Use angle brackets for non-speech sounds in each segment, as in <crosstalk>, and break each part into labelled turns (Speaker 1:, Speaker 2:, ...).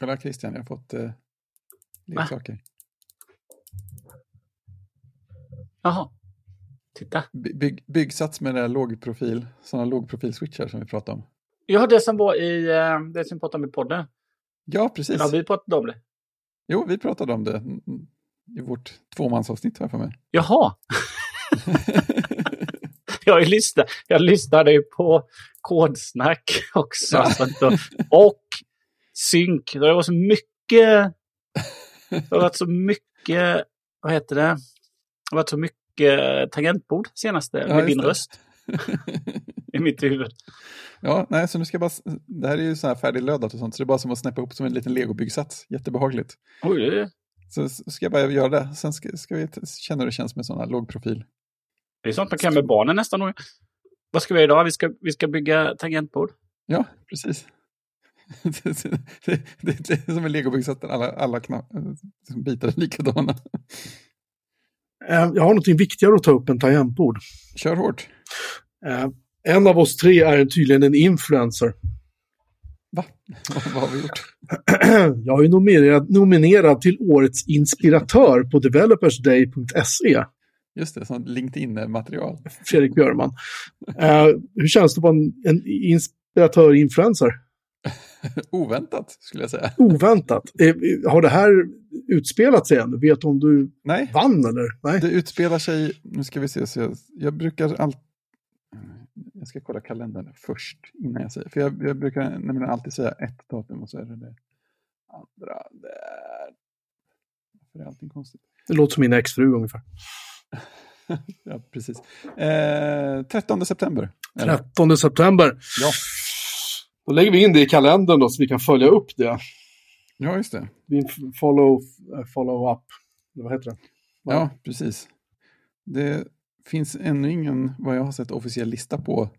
Speaker 1: Kolla Christian, jag har fått eh, leksaker.
Speaker 2: Jaha. Titta.
Speaker 1: By, bygg, byggsats med det där lågprofil, sådana lågprofil-switchar som vi pratade om.
Speaker 2: Ja, det som var i eh, det som vi pratade om i podden.
Speaker 1: Ja, precis.
Speaker 2: Ja, vi pratade om det.
Speaker 1: Jo, vi pratade om det i vårt tvåmansavsnitt här för mig.
Speaker 2: Jaha. <laughs> jag, lyssnade, jag lyssnade ju på kodsnack också.
Speaker 1: Ja.
Speaker 2: och synk. Det var så mycket... Det har varit så mycket... Vad heter det? Det har varit så mycket tangentbord senaste
Speaker 1: Ja,
Speaker 2: med din
Speaker 1: det.
Speaker 2: röst i mitt huvud.
Speaker 1: Ja, nej, så nu ska jag bara, det här är ju så här färdiglödat och sånt, så det är bara som att snäppa ihop som en liten legobyggsats. Jättebehagligt.
Speaker 2: Oj,
Speaker 1: Så ska jag bara göra det. Sen ska, ska vi känna hur det känns med sådana lågprofil.
Speaker 2: det är sånt man kan med barnen nästan. Vad ska vi göra idag? Vi ska, vi ska bygga tangentbord.
Speaker 1: Ja, precis. Det, är som en legobyggsats där alla, alla knapp, liksom bitar är likadana.
Speaker 3: Eh, Jag har något viktigare att ta upp än tangentbord.
Speaker 1: Kör hårt.
Speaker 3: Eh, En av oss tre är tydligen en influencer.
Speaker 1: Va? <laughs> Vad har vi gjort? <clears throat>
Speaker 3: Jag är nominerad, nominerad till årets inspiratör på developersday.se,
Speaker 1: Just det, sånt LinkedIn-material.
Speaker 3: Fredrik Björman. Eh, hur känns det på en, en inspiratör-influencer? <laughs>
Speaker 1: Oväntat, skulle jag säga.
Speaker 3: Oväntat. Eh, har det här utspelat sig än? Vet du om du
Speaker 1: Nej,
Speaker 3: vann eller? Nej.
Speaker 1: det utspelar sig, nu ska vi se, så jag, jag brukar alltid, jag ska kolla kalendern först innan jag säger, för jag, jag brukar nämligen alltid säga ett datum och så är det det andra där. Varför är allting konstigt?
Speaker 3: Det låter som min exfru ungefär. <laughs>
Speaker 1: Ja, precis. Eh, 13 september. är det.
Speaker 3: 13 september.
Speaker 1: Ja.
Speaker 3: Då lägger vi in det i kalendern då så vi kan följa upp det.
Speaker 1: ja, just det.
Speaker 3: Din follow, eh, follow up. Eller Vad heter det?
Speaker 1: Ja, precis. Det finns ännu ingen, vad jag har sett, officiell lista på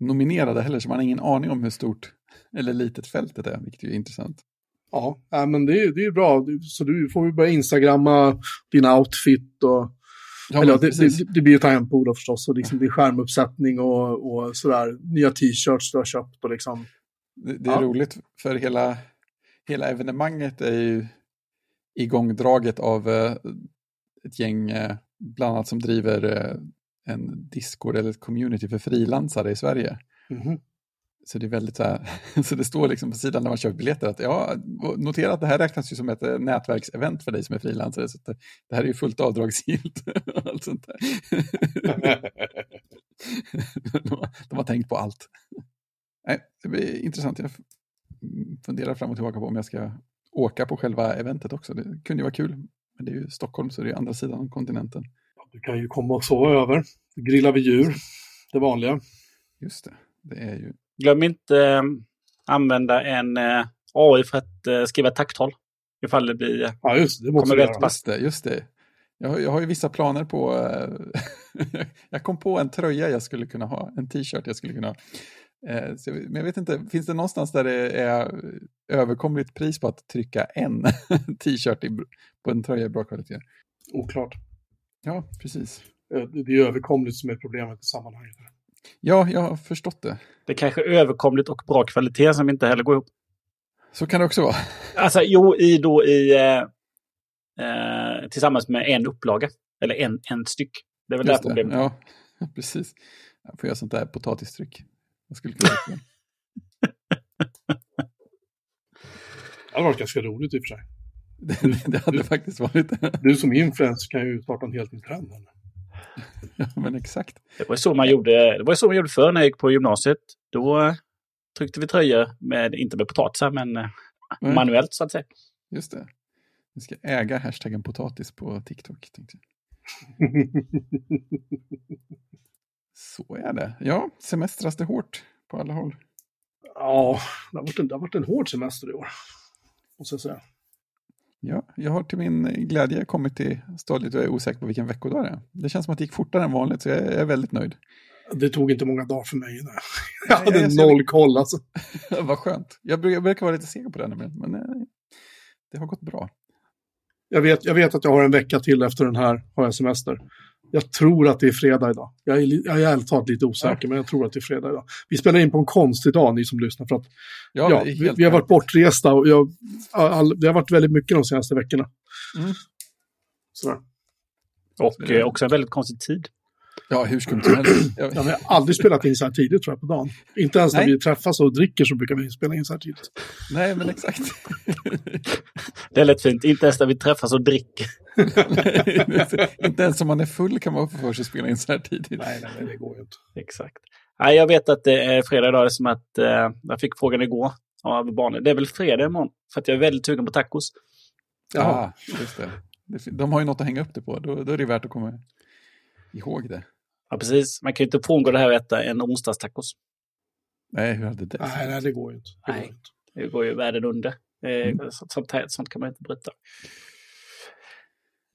Speaker 1: nominerade heller, så man har ingen aning om hur stort eller litet fältet är, vilket är intressant.
Speaker 3: Ja, men det är, det är bra. Så du får ju börja instagramma din outfit och...
Speaker 1: Ja,
Speaker 3: eller, det, det, det blir ju tangentbord förstås. Och liksom det är skärmuppsättning och, och sådär. Nya t-shirts du har köpt och liksom...
Speaker 1: Det, det är
Speaker 3: Ja.
Speaker 1: roligt, för hela, hela evenemanget är ju igångdraget av eh, ett gäng, eh, bland annat som driver eh, en Discord eller ett community för frilansare i Sverige.
Speaker 3: Mhm.
Speaker 1: Så det är väldigt så här, <laughs> så det står liksom på sidan när man köper biljetter att ja, notera att det här räknas ju som ett eh, nätverksevent för dig som är frilansare. Så det, här är ju fullt avdragsgillt. allt sånt där. de, <laughs> har, <laughs> de har tänkt på allt. Nej, det blir intressant. Jag funderar fram och tillbaka på om jag ska åka på själva eventet också. Det kunde ju vara kul. Men det är ju Stockholm så det är andra sidan kontinenten.
Speaker 3: Du kan ju komma och sova över. Grilla vid djur. Det vanliga.
Speaker 1: Just det. Det är ju...
Speaker 2: Glöm inte eh, använda en eh, AI för att eh, skriva tacktal. Ifall det blir... eh,
Speaker 3: Ja, just det. Måste
Speaker 2: Kommer
Speaker 3: vi
Speaker 2: rätt pass.
Speaker 1: Just det, just det. Jag har, jag har ju vissa planer på... <laughs> jag kom på en tröja jag skulle kunna ha, en t-shirt jag skulle kunna ha. Eh, så, jag- men jag vet inte, finns det någonstans där det är överkomligt pris på att trycka en <laughs> t-shirt på en tröja i bra kvalitet?
Speaker 3: Oklart.
Speaker 1: Ja, precis.
Speaker 3: Eh, Det är överkomligt som är problemet i sammanhanget.
Speaker 1: Ja, jag har förstått det.
Speaker 2: Det kanske är överkomligt och bra kvalitet som inte heller går ihop.
Speaker 1: Så kan det också vara.
Speaker 2: Alltså, jo, i då i... Eh, eh, tillsammans med en upplaga. Eller en, en styck. Det är väl det här
Speaker 1: Just det.
Speaker 2: problemet.
Speaker 1: Ja, <laughs> precis. Jag får göra sånt där potatistryck. Jag skulle kunna göra
Speaker 3: Det hade varit ganska roligt i och för sig.
Speaker 1: det. det hade faktiskt varit
Speaker 3: Du som influencer kan ju starta en helt ny trend.
Speaker 1: Ja, men exakt.
Speaker 2: Det var så man gjorde, det var så man gjorde förr när jag gick på gymnasiet. Då eh, tryckte vi tröjor, med, inte med potatisar, men
Speaker 1: Nej.
Speaker 2: manuellt så att säga.
Speaker 1: Just det. Vi ska äga hashtaggen potatis på TikTok. Tänkte jag. <laughs> Så är det. Ja, semestras det hårt på alla håll.
Speaker 3: Ja, det har, varit en, det har varit en hård semester i år. Måste jag säga.
Speaker 1: Ja, jag har till min glädje kommit till stadiet och jag är osäker på vilken veckodag det är. Det känns som att det gick fortare än vanligt, så jag är väldigt nöjd.
Speaker 3: Det tog inte många dagar för mig. Nej. <laughs> Jag hade
Speaker 1: jag-
Speaker 3: noll koll alltså. <laughs>
Speaker 1: Vad skönt. Jag brukar, jag brukar vara lite seg på det nämligen, men eh, det har gått bra.
Speaker 3: Jag vet, jag vet att jag har en vecka till efter den här har jag semester. Jag tror att det är fredag idag. Jag är, jag är ärligt talat lite osäker, men jag tror att det är fredag idag. Vi spelar in på en konstig dag, ni som lyssnar, för att
Speaker 1: Ja,
Speaker 3: ja, vi, vi har varit bortresta och jag, all, det har varit väldigt mycket de senaste veckorna.
Speaker 1: Mm.
Speaker 3: Sådär.
Speaker 2: Och eh, också en väldigt konstig tid.
Speaker 1: Ja, hur skumt som helst. Jag-
Speaker 3: Ja, vi har aldrig spelat in så här tidigt tror jag på dagen. Inte ens när
Speaker 1: Nej.
Speaker 3: vi träffas och dricker så brukar vi spela in så här tidigt.
Speaker 1: Nej, men exakt. <laughs>
Speaker 2: Det är lätt fint. Inte ens när vi träffas och dricker. <laughs>
Speaker 1: inte ens om man är full kan man få för sig att spela in så här tidigt.
Speaker 3: Nej, nej, nej, det går ju inte.
Speaker 2: Exakt. Nej, jag vet att det är fredag idag, som att eh, jag fick frågan igår av barnen. Det är väl fredag imorgon? För att jag är väldigt sugen på tacos.
Speaker 1: Ja, just det. De har ju något att hänga upp det på. Då, då är det värt att komma ihåg det.
Speaker 2: Ja, precis. Man kan ju inte frångå det här och äta en onsdagstacos.
Speaker 1: Nej, hur hade det?
Speaker 3: Nej, nej, det går ju inte. Det går
Speaker 2: Nej.
Speaker 3: inte.
Speaker 2: Det går ju världen under. Eh,
Speaker 1: Mm.
Speaker 2: så- sånt, här, sånt kan man inte bryta.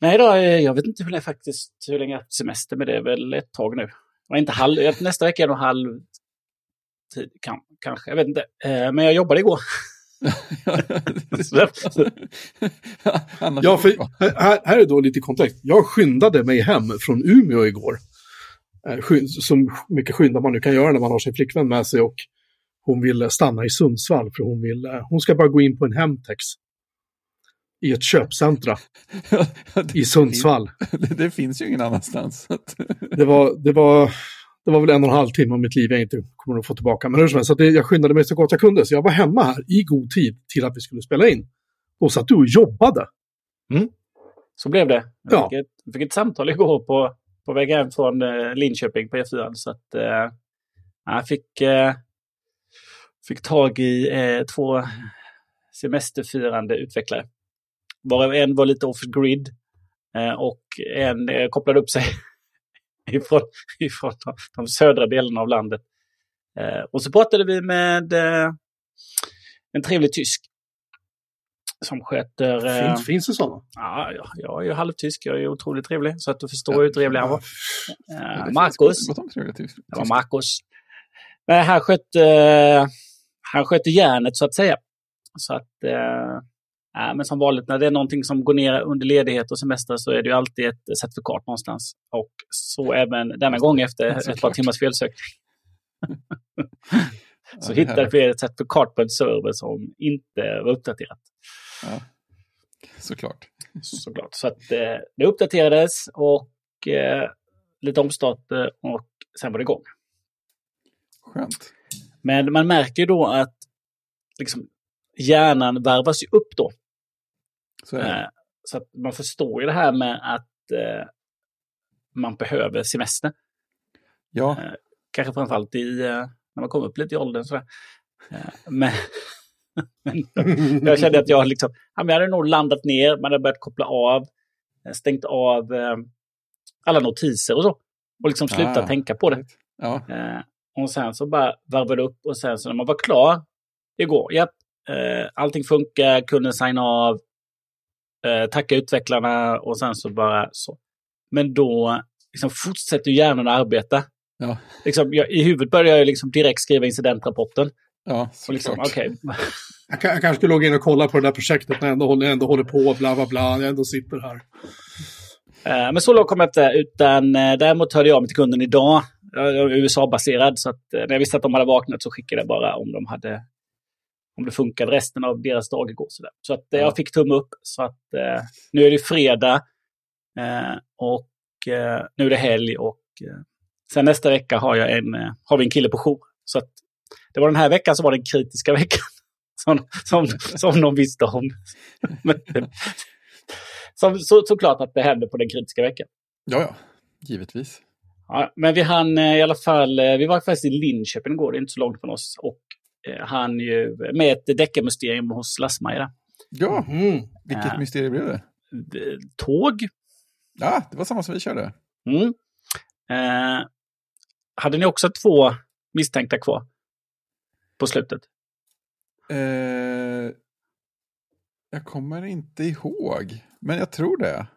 Speaker 2: Nej då, eh, jag vet inte hur länge faktiskt, hur länge jag har haft semester, men det är väl ett tag nu. Och inte halv, nästa vecka är nog halv tid, kan, kanske, jag vet inte. Eh, men jag jobbade igår. <laughs>
Speaker 3: Ja, för här, här är då lite kontext. Jag skyndade mig hem från Umeå igår. Eh, Så mycket skynda man nu kan göra när man har sin flickvän med sig och hon vill stanna i Sundsvall för hon vill, eh, hon ska bara gå in på en Hemtex. I ett köpcentra <laughs> i Sundsvall.
Speaker 1: det, <laughs> det finns ju ingen annanstans. <laughs>
Speaker 3: Det var, det var, det var väl en och en halv timme av mitt liv jag inte kommer att få tillbaka. Men hur som helst, så det, jag skyndade mig så gott jag kunde. Så jag var hemma här i god tid till att vi skulle spela in. Och satt du och jobbade.
Speaker 2: Så blev det. Jag
Speaker 3: Ja.
Speaker 2: fick, ett, fick ett samtal igår på, på väg hem från eh, Linköping på E4. Så att eh, jag fick, eh, fick tag i eh, två semesterfirande utvecklare. Varav en var lite off-grid eh, och en eh, kopplade upp sig <laughs> ifrån, ifrån de, de södra delarna av landet. Eh, och så pratade vi med eh, en trevlig tysk som sköter... eh,
Speaker 3: Finns, finns det sådana?
Speaker 2: Ja, ja, jag är ju halvtysk. Jag är otroligt trevlig. Så att du förstår hur trevlig han var.
Speaker 1: Finns
Speaker 2: Marcus. Det var Marcus. Nej, han skötte, eh, han skötte järnet så att säga. Så att, eh, ja, men som vanligt när det är någonting som går ner under ledighet och semester så är det ju alltid ett certifikat någonstans. Och så även denna gång efter ett par timmars felsökning. <laughs> Så
Speaker 1: Ja,
Speaker 2: hittade vi ett certifikat på en server som inte var uppdaterat.
Speaker 1: Ja, såklart.
Speaker 2: såklart. Så att eh, det uppdaterades och eh, lite omstart eh, och sen var det igång.
Speaker 1: Skönt.
Speaker 2: Men man märker ju då att liksom, hjärnan värvas ju upp då.
Speaker 1: Så.
Speaker 2: Eh, så att man förstår ju det här med att eh, man behöver semester.
Speaker 1: Ja,
Speaker 2: Kanske framförallt i, eh, när man kommer upp lite i åldern. Sådär. Eh, men jag kände att jag, liksom, jag hade nog landat ner, man hade börjat koppla av, eh, stängt av eh, alla notiser och så. Och liksom slutat
Speaker 1: Ah.
Speaker 2: tänka på det.
Speaker 1: ja.
Speaker 2: Eh, och sen så bara varvade upp och sen så när man var klar igår, japp, eh, allting funkar, kunde signa av, eh, tacka utvecklarna och sen så bara så. Men då liksom, fortsätter hjärnan att arbeta.
Speaker 1: Ja.
Speaker 2: Liksom, jag, I huvudet började jag liksom direkt skriva incidentrapporten.
Speaker 1: Ja,
Speaker 2: Och liksom,
Speaker 1: såklart.
Speaker 2: okej, <laughs>
Speaker 3: Jag, jag kanske skulle logga in och kolla på det där projektet när jag ändå håller, ändå håller på, bla bla bla, jag ändå sitter här.
Speaker 2: Eh, Men så långt kom jag inte. Utan eh, däremot hörde jag mig till kunden idag. Jag är USA-baserad. Så att, eh, när jag visste att de hade vaknat så skickade jag bara om de hade om det funkade resten av deras dag igår. Så, där. så att, eh,
Speaker 1: Ja.
Speaker 2: jag fick tumme upp. Så att eh, nu är det fredag. Eh, och eh, nu är det helg. Och eh, sen nästa vecka har, jag en, eh, har vi en kille på jour. Så att det var den här veckan som var den kritiska <laughs> veckan. Som, som, som de visste om. Men, som, så, såklart att det hände på den kritiska veckan.
Speaker 1: Ja, ja. Givetvis.
Speaker 2: Ja, men vi hann eh, i alla fall, eh, vi var faktiskt i Linköping igår, det är inte så långt från oss. Och eh, han ju med ett deckarmysterium hos Lassmaja.
Speaker 1: Ja,
Speaker 3: Mm.
Speaker 1: vilket
Speaker 2: Ja.
Speaker 1: mysterium blev det?
Speaker 2: Tåg.
Speaker 1: Ja, det var samma som vi körde.
Speaker 2: Mm. Eh, hade ni också två misstänkta kvar? På slutet?
Speaker 1: Eh, jag kommer inte ihåg, men jag tror det.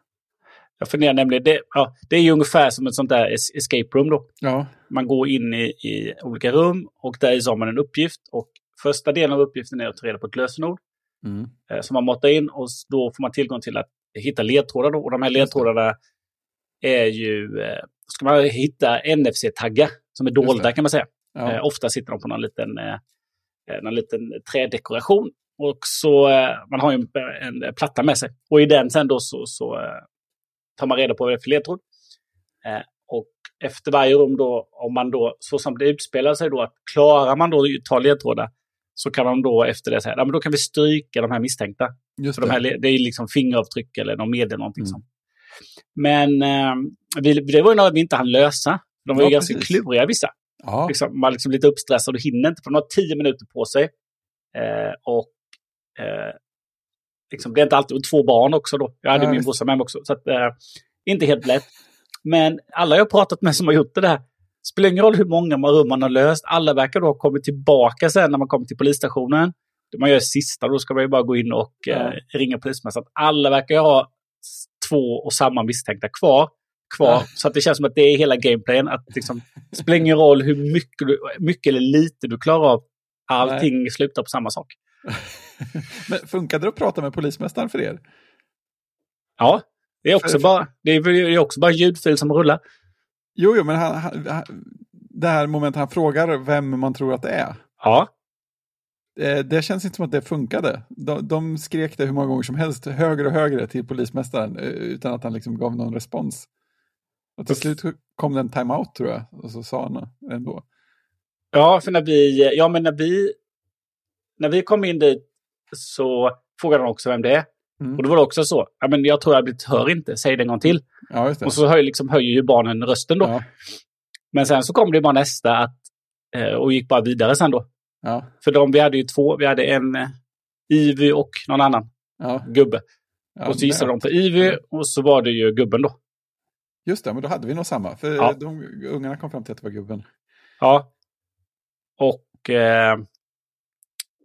Speaker 2: Jag funderar nämligen, det, ja, det är ju ungefär som ett sånt där es- escape room då.
Speaker 1: Ja,
Speaker 2: Man går in i, i olika rum och där har man en uppgift. Och första delen av uppgiften är att ta reda på ett lösenord.
Speaker 1: mm.
Speaker 2: eh, som man matar in och då får man tillgång till att hitta ledtrådar. Då. Och de här ledtrådarna är ju, eh, ska man hitta NFC-taggar som är dolda kan man säga.
Speaker 1: Ja.
Speaker 2: Eh, ofta sitter de på någon liten, eh, eh, någon liten trädekoration. Och så, eh, man har ju en, en platta med sig. Och i den sen då så, så eh, tar man reda på vad det är för ledtråd. Och efter varje rum då, om man då, så som det utspelar sig då, att klarar man då att ta ledtrådar så kan man då efter det säga, ja men då kan vi stryka de här misstänkta.
Speaker 1: Just
Speaker 2: För de här,
Speaker 1: det.
Speaker 2: det är liksom fingeravtryck eller någon medel någonting
Speaker 1: Mm.
Speaker 2: sånt. Men eh, vi, det var ju något vi inte hann lösa. De var
Speaker 1: Ja,
Speaker 2: ju ganska kluriga vissa.
Speaker 1: Ja,
Speaker 2: Liksom, man är liksom lite uppstressad och hinner inte, för de har tio minuter på sig. Eh, och eh, liksom, det är inte alltid, och två barn också då. Jag hade
Speaker 1: Ja,
Speaker 2: min brorsa med mig också. Så att, eh, inte helt lätt. Men alla jag har pratat med som har gjort det där, spelar ingen roll hur många rum man har löst, alla verkar då ha kommit tillbaka sen när man kommer till polisstationen. Det man gör sista, då ska man ju bara gå in och eh, ringa att alla verkar ha två och samma misstänkta kvar. Kvar.
Speaker 1: Ja.
Speaker 2: Så att det känns som att det är hela gameplayen. Att liksom, det spelar ingen roll hur mycket, du, mycket eller lite du klarar av. Allting slutar på samma sak. <laughs>
Speaker 1: Men funkade det att prata med polismästaren för er?
Speaker 2: Ja, det är också,
Speaker 1: För-
Speaker 2: bara, det är, det är också bara ljudfil som rullar.
Speaker 1: Jo, jo, men han, han, det här momentet han frågar vem man tror att det är.
Speaker 2: Ja,
Speaker 1: Eh, Det känns inte som att det funkade. De, de skrek det hur många gånger som helst, högre och högre till polismästaren, eh, utan att han liksom gav någon respons. Och till slut kom det en timeout tror jag, och så sa han ändå.
Speaker 2: Ja, för när vi, ja, men när vi, när vi kom in dit så frågade de också vem det är.
Speaker 1: Mm.
Speaker 2: Och då var det också så, ja, men jag tror jag blivit hör inte, säg det en gång till.
Speaker 1: Ja.
Speaker 2: Och så höj, liksom, höjer ju barnen rösten då.
Speaker 1: ja,
Speaker 2: Men sen så kom det bara nästa att, eh, och gick bara vidare sen då.
Speaker 1: ja,
Speaker 2: För de, vi hade ju två, vi hade en eh, Ivy och någon annan gubbe. och så gissade de på Ivy och så var det ju gubben då.
Speaker 1: Just det, men då hade vi nog samma. För
Speaker 2: Ja.
Speaker 1: de, ungarna kom fram till att det var gubben.
Speaker 2: Ja. Och eh,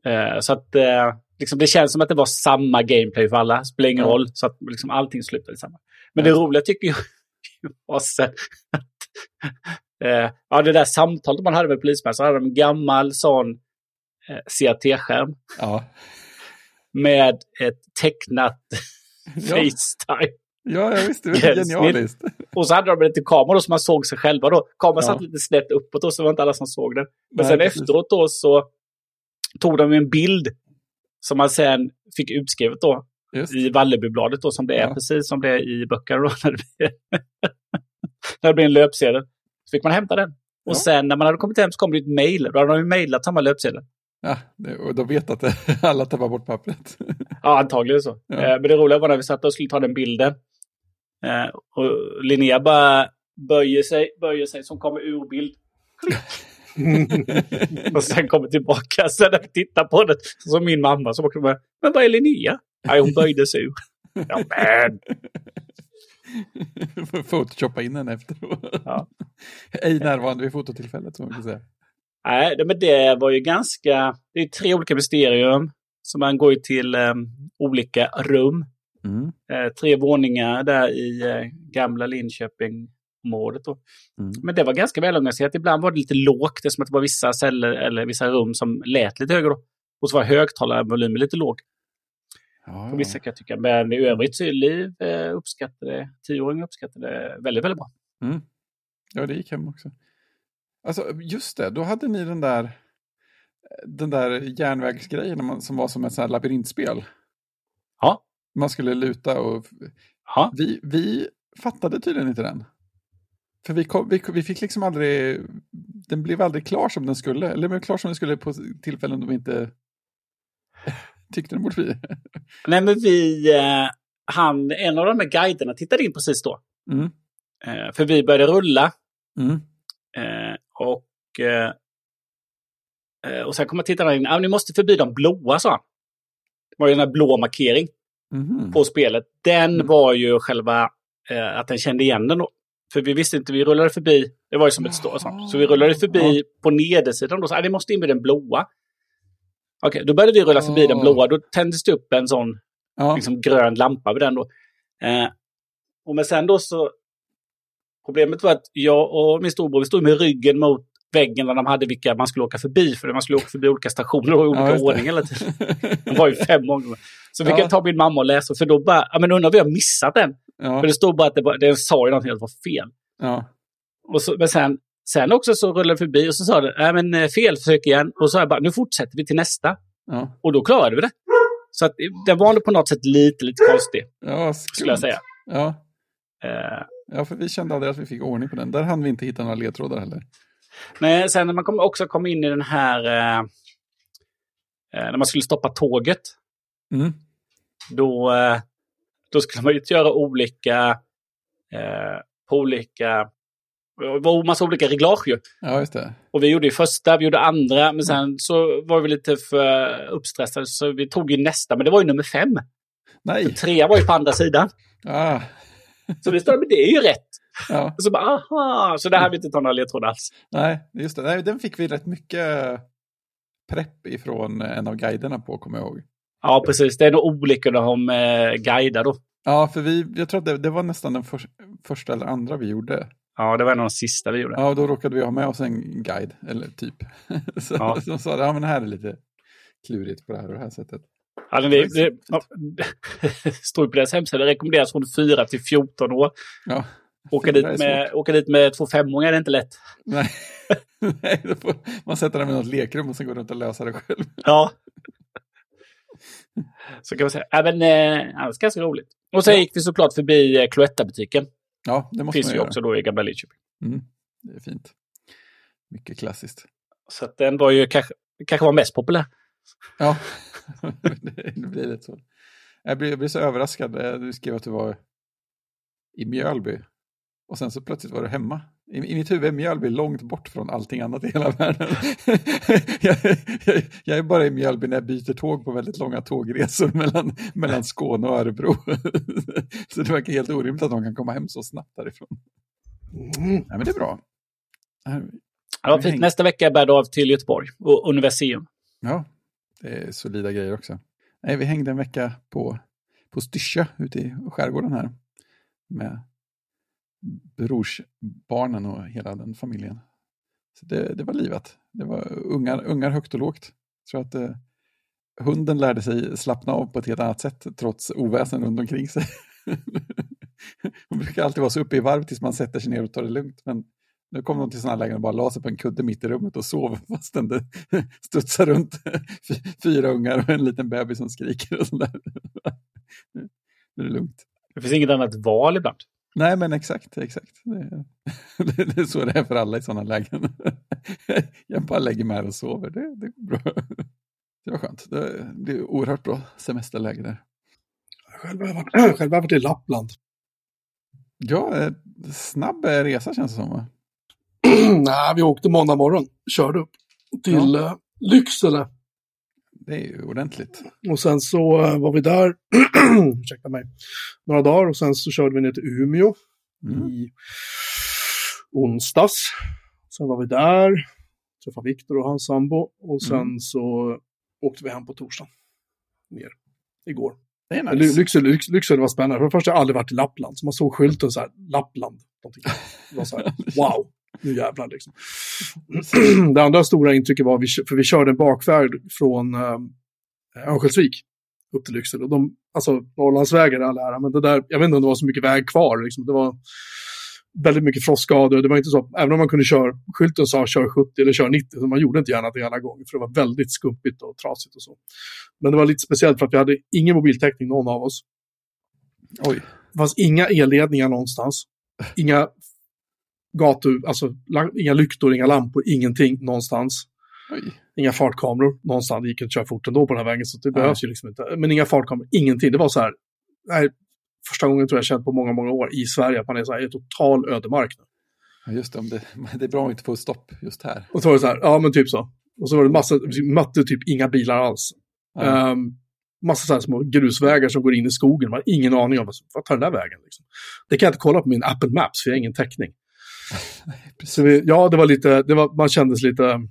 Speaker 2: eh, så att eh, liksom det känns som att det var samma gameplay för alla. Spelar ingen
Speaker 1: Ja.
Speaker 2: roll. Så att liksom allting slutade samma. Men det roliga tycker jag <laughs> var sen att eh, ja, det där samtalet man hade med polismän så hade de en gammal sån eh, CRT-skärm
Speaker 1: Ja,
Speaker 2: med ett tecknat <laughs> Facetime.
Speaker 1: Ja jag visste. Det var genialiskt.
Speaker 2: Och så hade de lite då så man såg sig själva då. Kameran
Speaker 1: Ja.
Speaker 2: satt lite snett uppåt och så var inte alla som såg den. Men
Speaker 1: Nej,
Speaker 2: sen
Speaker 1: precis.
Speaker 2: efteråt då så tog de en bild som man sen fick utskrivet då
Speaker 1: Just.
Speaker 2: i Vallebybladet då som det är,
Speaker 1: Ja.
Speaker 2: precis som det är i böckerna då. <laughs> När det blir, när det blir en löpsedel. Så fick man hämta den. Och
Speaker 1: Ja.
Speaker 2: sen när man hade kommit hem så kom det ett mejl. Då hade de ju mejlat samma löpsedel.
Speaker 1: Ja, och de vet att <laughs> alla tappar bort pappret.
Speaker 2: Ja, antagligen så.
Speaker 1: Ja.
Speaker 2: Eh, men det roliga var när vi satt och skulle ta den bilden. Eh, och Linnea bara böjer sig, böjer sig som kommer ur bild. <laughs> Och sen kommer tillbaka. Sen när vi tittar på det, så min mamma som också med, men vad är Linnea? Nej, hon böjde sig ur. Ja, men.
Speaker 1: Photoshoppa in den efteråt.
Speaker 2: Ja.
Speaker 1: Ej närvarande vid fototillfället, som man kan säga.
Speaker 2: Nej, men det var ju ganska... Det är tre olika mysterium. Så man går ju till eh, olika rum.
Speaker 1: Mm.
Speaker 2: Eh, tre våningar där i eh, gamla Linköping-området. Då.
Speaker 1: Mm.
Speaker 2: Men det var ganska välorganiserat. Ibland var det lite lågt. Det är som att det var vissa celler eller vissa rum som lät lite högre. Då. Och så var högtalarvolymen lite låg.
Speaker 1: Ja,
Speaker 2: På vissa kan jag tycka. Men i övrigt så är Liv eh, uppskattade, tioåringar uppskattade väldigt, väldigt bra.
Speaker 1: Mm. ja, det gick hem också. Alltså, just det, då hade ni den där, den där järnvägsgrejen som var som ett labyrintspel.
Speaker 2: Ja.
Speaker 1: Man skulle luta och...
Speaker 2: Ja,
Speaker 1: Vi, vi fattade tydligen inte den. För vi, kom, vi, vi fick liksom aldrig... Den blev aldrig klar som den skulle. Eller den blev klar som den skulle på tillfällen då vi inte <laughs> tyckte den borde bli. <laughs>
Speaker 2: Nej, men vi... Eh, han, en av de här guiderna tittade in precis då.
Speaker 1: Mm.
Speaker 2: Eh, för vi började rulla.
Speaker 1: Mm.
Speaker 2: Eh, och, och sen kommer tittarna in. Ah, ni måste förbi de blåa, sa han. Det var ju en här blå markering
Speaker 1: Mhm.
Speaker 2: på spelet. Den
Speaker 1: Mm.
Speaker 2: var ju själva eh, att den kände igen den då. För vi visste inte, vi rullade förbi. Det var ju som ett stå sånt. Så vi rullade förbi på nedersidan. Då sa ah, ni måste in med den blåa. Okej, då började vi rulla förbi den
Speaker 1: Oh.
Speaker 2: blåa. Då tändes det upp en sån
Speaker 1: Ja.
Speaker 2: liksom grön lampa vid den då. Eh, och men sen då så... Problemet var att jag och min storebror vi stod med ryggen mot väggen där de hade vilka man skulle åka förbi. För man skulle åka förbi olika stationer och i olika
Speaker 1: Ja,
Speaker 2: ordning hela tiden. Det var ju fem gånger. Så fick
Speaker 1: Ja.
Speaker 2: jag ta min mamma och läsa, för då bara, ja men undrar om vi har missat den.
Speaker 1: Ja,
Speaker 2: För det stod bara att det, det sa ju någonting att det var fel.
Speaker 1: ja,
Speaker 2: Och så, men sen, sen också så rullade det förbi och så sa det, nej men eh, fel, försök igen. Och så sa jag bara, nu fortsätter vi till nästa.
Speaker 1: ja.
Speaker 2: Och då klarade vi det. Så att, eh, den var på något sätt lite, lite konstig,
Speaker 1: ja
Speaker 2: skulle jag säga.
Speaker 1: Ja.
Speaker 2: Eh,
Speaker 1: ja, för vi kände aldrig att vi fick ordning på den. Där hann vi inte hitta några ledtrådar heller.
Speaker 2: Nej, sen när man kom, också kom in i den här, eh, eh, när man skulle stoppa tåget,
Speaker 1: Mm.
Speaker 2: då, eh, då skulle man ju göra olika, eh, på olika, det var en massa olika reglage ju.
Speaker 1: Ja, just det.
Speaker 2: Och vi gjorde ju första, vi gjorde andra, men sen så var vi lite för uppstressade så vi tog ju nästa, men det var ju nummer fem.
Speaker 1: Nej.
Speaker 2: Trea var ju på andra sidan.
Speaker 1: Ah.
Speaker 2: Så vi stod, men det är ju rätt.
Speaker 1: Ja,
Speaker 2: så bara, aha, så det här vill inte ta några ledtrådar alls.
Speaker 1: nej, just det. Nej, den fick vi rätt mycket prepp ifrån en av guiderna på, kommer jag ihåg.
Speaker 2: Ja, precis. Det är nog olika om eh, guida då.
Speaker 1: Ja, för vi, jag tror att det, det var nästan den för, första eller andra vi gjorde.
Speaker 2: Ja, det var en av de sista vi gjorde.
Speaker 1: Ja, och då råkade vi ha med oss en guide, eller typ. <laughs> Så,
Speaker 2: Ja.
Speaker 1: Som sa, ja men det här är lite klurigt på det här och det här sättet.
Speaker 2: Ja, men det, det, ja, <laughs> står på deras hemsida, det rekommenderas från 4 till 14 år.
Speaker 1: Ja.
Speaker 2: Åka dit, med, åka dit med två femåringar är inte lätt.
Speaker 1: Nej, <laughs> Nej får man sätter den i något lekrum och sen går runt och lösa det själv.
Speaker 2: Ja. Så kan man säga. Ja, men, eh, ja, det är ganska roligt. Och sen gick vi såklart förbi eh, Cloetta-butiken.
Speaker 1: Ja, det måste
Speaker 2: Finns
Speaker 1: man
Speaker 2: ju
Speaker 1: göra.
Speaker 2: också då i Gamla Lidköping.
Speaker 1: Mm, det är fint. Mycket klassiskt.
Speaker 2: Så att den var ju kanske, kanske var mest populär.
Speaker 1: Ja, <laughs> det blir lite så. Jag blir, jag blir så överraskad. Eh, Du skrev att du var i Mjölby. Och sen så plötsligt var du hemma. I, i mitt huvud är Mjölby långt bort från allting annat i hela världen. <laughs> jag, jag, jag är bara i Mjölby när jag byter tåg på väldigt långa tågresor mellan, mellan Skåne och Örebro. <laughs> så det verkar helt orimligt att de kan komma hem så snabbt därifrån.
Speaker 3: Mm.
Speaker 1: Nej, men det är bra.
Speaker 2: Ja, Nästa vecka bär det av till Göteborg och Universium.
Speaker 1: Ja, det är solida grejer också. Nej, vi hängde en vecka på, på Styrsö ute i skärgården här. Med brorsbarnen och hela den familjen. Så det, det var livat. Det var ungar, ungar högt och lågt. Jag tror att eh, hunden lärde sig slappna av på ett helt annat sätt trots oväsen runt omkring sig. <laughs> Hon brukar alltid vara så uppe i varv tills man sätter sig ner och tar det lugnt. Men nu kom de till sådana lägen och bara la sig på en kudde mitt i rummet och sov <laughs> fastän det <laughs> studsar runt <laughs> fy- fyra ungar och en liten bebis som skriker och sådär. Nu är det lugnt.
Speaker 2: Det finns inget annat val ibland.
Speaker 1: Nej, men exakt, exakt. Det, det, det är så det är för alla i sådana lägen. Jag bara lägger mig här och sover, det, det går bra. Det var skönt. Det blir oerhört bra semesterläge där.
Speaker 3: Själv har jag varit, själv har jag varit i Lappland.
Speaker 1: Ja, eh, snabb eh, resa känns det som. Va? <clears throat>
Speaker 3: Nej, vi åkte måndag morgon, körde upp till eh, Lycksele.
Speaker 1: Det är ju ordentligt.
Speaker 3: Och sen så eh, var vi där, <clears throat> ursäkta mig, några dagar och sen så körde vi ner till Umeå
Speaker 1: Mm.
Speaker 3: i onsdags. Sen var vi där, träffade Viktor och hans sambo och sen
Speaker 1: Mm.
Speaker 3: så åkte vi hem på torsdagen. Ner, igår.
Speaker 1: Det är
Speaker 3: Ly-
Speaker 1: nice.
Speaker 3: Lycksele, Lyx- Lycksele var spännande. För det första har jag aldrig varit i Lappland, så man såg skylten så här, Lappland. Det var så här, <laughs> wow, nu jävlar liksom. <clears throat> det andra stora intrycket var, för vi körde en bakfärd från eh, Örnsköldsvik upp till Lycksele. Och de, alltså Norrlandsvägar i all ära, men det där, jag vet inte om det var så mycket väg kvar. Liksom. Det var väldigt mycket frostskador. Det var inte så, även om man kunde köra, skylten sa kör 70 eller kör 90, så man gjorde inte gärna det alla gånger, för det var väldigt skumpigt och trasigt och så. Men det var lite speciellt för att vi hade ingen mobiltäckning, någon av oss.
Speaker 1: Oj,
Speaker 3: Det fanns inga elledningar någonstans. Inga gator, alltså inga lyktor, inga lampor, ingenting någonstans.
Speaker 1: oj.
Speaker 3: Inga fartkameror någonstans. Det gick att köra fort ändå på den här vägen, så det
Speaker 1: Nej.
Speaker 3: behövs ju liksom inte. Men inga fartkameror, ingenting. Det var så här, nej, första gången tror jag känt på många, många år i Sverige att man är så här i total ödemark nu.
Speaker 1: Ja, just det, det, <laughs> det är bra att inte få stopp just här.
Speaker 3: Och så var det så här, ja men typ så. Och så var det massa, vi mötte typ inga bilar alls.
Speaker 1: Ja.
Speaker 3: Um, massa så här små grusvägar som går in i skogen. Man har ingen aning om vad tar den där vägen. Liksom. Det kan jag inte kolla på min Apple Maps, för jag har ingen täckning. <laughs> Så vi, ja, det var lite, det var, man kändes lite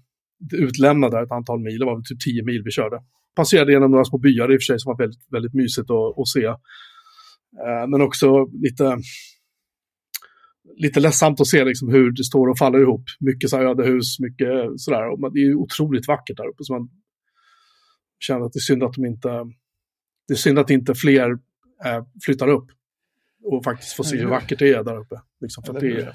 Speaker 3: utlämnad där ett antal mil. Det var väl typ 10 mil vi körde. Passerade genom några små byar i och för sig som var väldigt, väldigt mysigt att, att se. Eh, men också lite, lite ledsamt att se liksom hur det står och faller ihop. Mycket så här ödehus, mycket sådär. Och det är otroligt vackert där uppe. Så man känner att det är synd att de inte, det är synd att inte fler eh, flyttar upp. och faktiskt få se hur vackert det är där uppe. Liksom, för det är,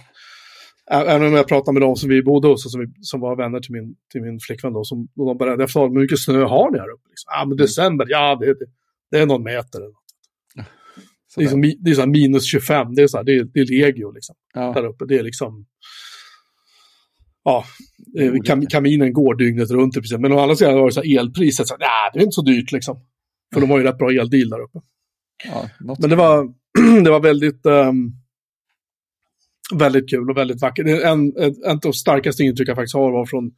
Speaker 3: Även om jag pratar med de som vi bodde hos som, vi, som var vänner till min, till min flickvän då, som och de berättade, jag frågade hur mycket snö har ni här uppe? Liksom, ah, men december, ja det, det, det är någon meter. eller något. Det är, som, det är så minus 25, det är, så här, det, är, det är legio liksom,
Speaker 1: ja.
Speaker 3: där uppe. Det är liksom, ja, eh, kam, kaminen går dygnet runt i princip. Men å andra sidan var det så här elpriset, så nah, det är inte så dyrt liksom. För de har ju rätt bra eldeal där uppe.
Speaker 1: Ja,
Speaker 3: Men det var, <clears throat> det var väldigt, ehm, väldigt kul och väldigt vackert. En, ett av de starkaste intryck jag faktiskt har var från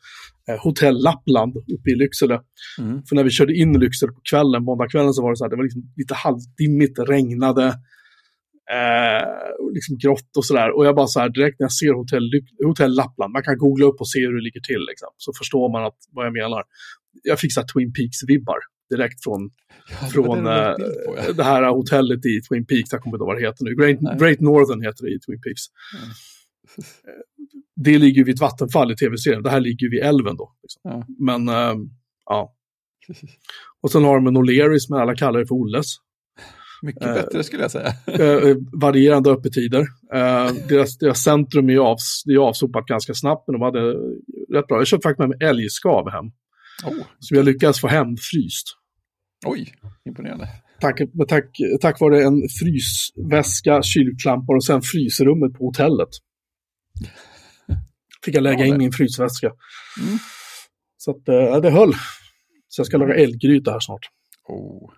Speaker 3: eh, Hotell Lappland uppe i Lycksele.
Speaker 1: Mm.
Speaker 3: För när vi körde in i Lycksele på kvällen, måndagskvällen, så var det så här, det var liksom lite halvdimmigt, regnade, eh, och liksom grått och sådär. Och jag bara så här, direkt när jag ser Hotell, Hotell Lappland, man kan googla upp och se hur det ligger till, liksom, så förstår man att, vad jag menar. Jag fick så här Twin Peaks-vibbar direkt från
Speaker 1: Ja,
Speaker 3: från
Speaker 1: det
Speaker 3: eh,
Speaker 1: på, ja.
Speaker 3: det här hotellet i Twin Peaks, jag kommer inte ihåg vad det heter nu. Great,
Speaker 1: Nej.
Speaker 3: Great Northern heter det i Twin Peaks.
Speaker 1: Mm.
Speaker 3: Eh, Det ligger ju vid ett vattenfall i tv-serien, det här ligger ju vid älven då. Liksom.
Speaker 1: Ja.
Speaker 3: Men, ehm, ja. Och sen har de en O'Learys, men alla kallar det för Olles.
Speaker 1: Mycket
Speaker 3: Eh,
Speaker 1: bättre skulle jag säga.
Speaker 3: Eh, varierande öppettider. Eh, deras, deras centrum är avs, det är avsopat ganska snabbt, men de hade rätt bra. Jag köpte faktiskt med mig älgskav hem,
Speaker 1: Oh,
Speaker 3: som jag lyckades få hem fryst.
Speaker 1: Oj, imponerande.
Speaker 3: Tack, tack, tack vare en frysväska, kylklampar och sen frysrummet på hotellet. Fick jag lägga
Speaker 1: Ja,
Speaker 3: in min frysväska.
Speaker 1: Mm.
Speaker 3: Så att, eh, det höll. Så jag ska laga älggryta här snart.
Speaker 1: Oh,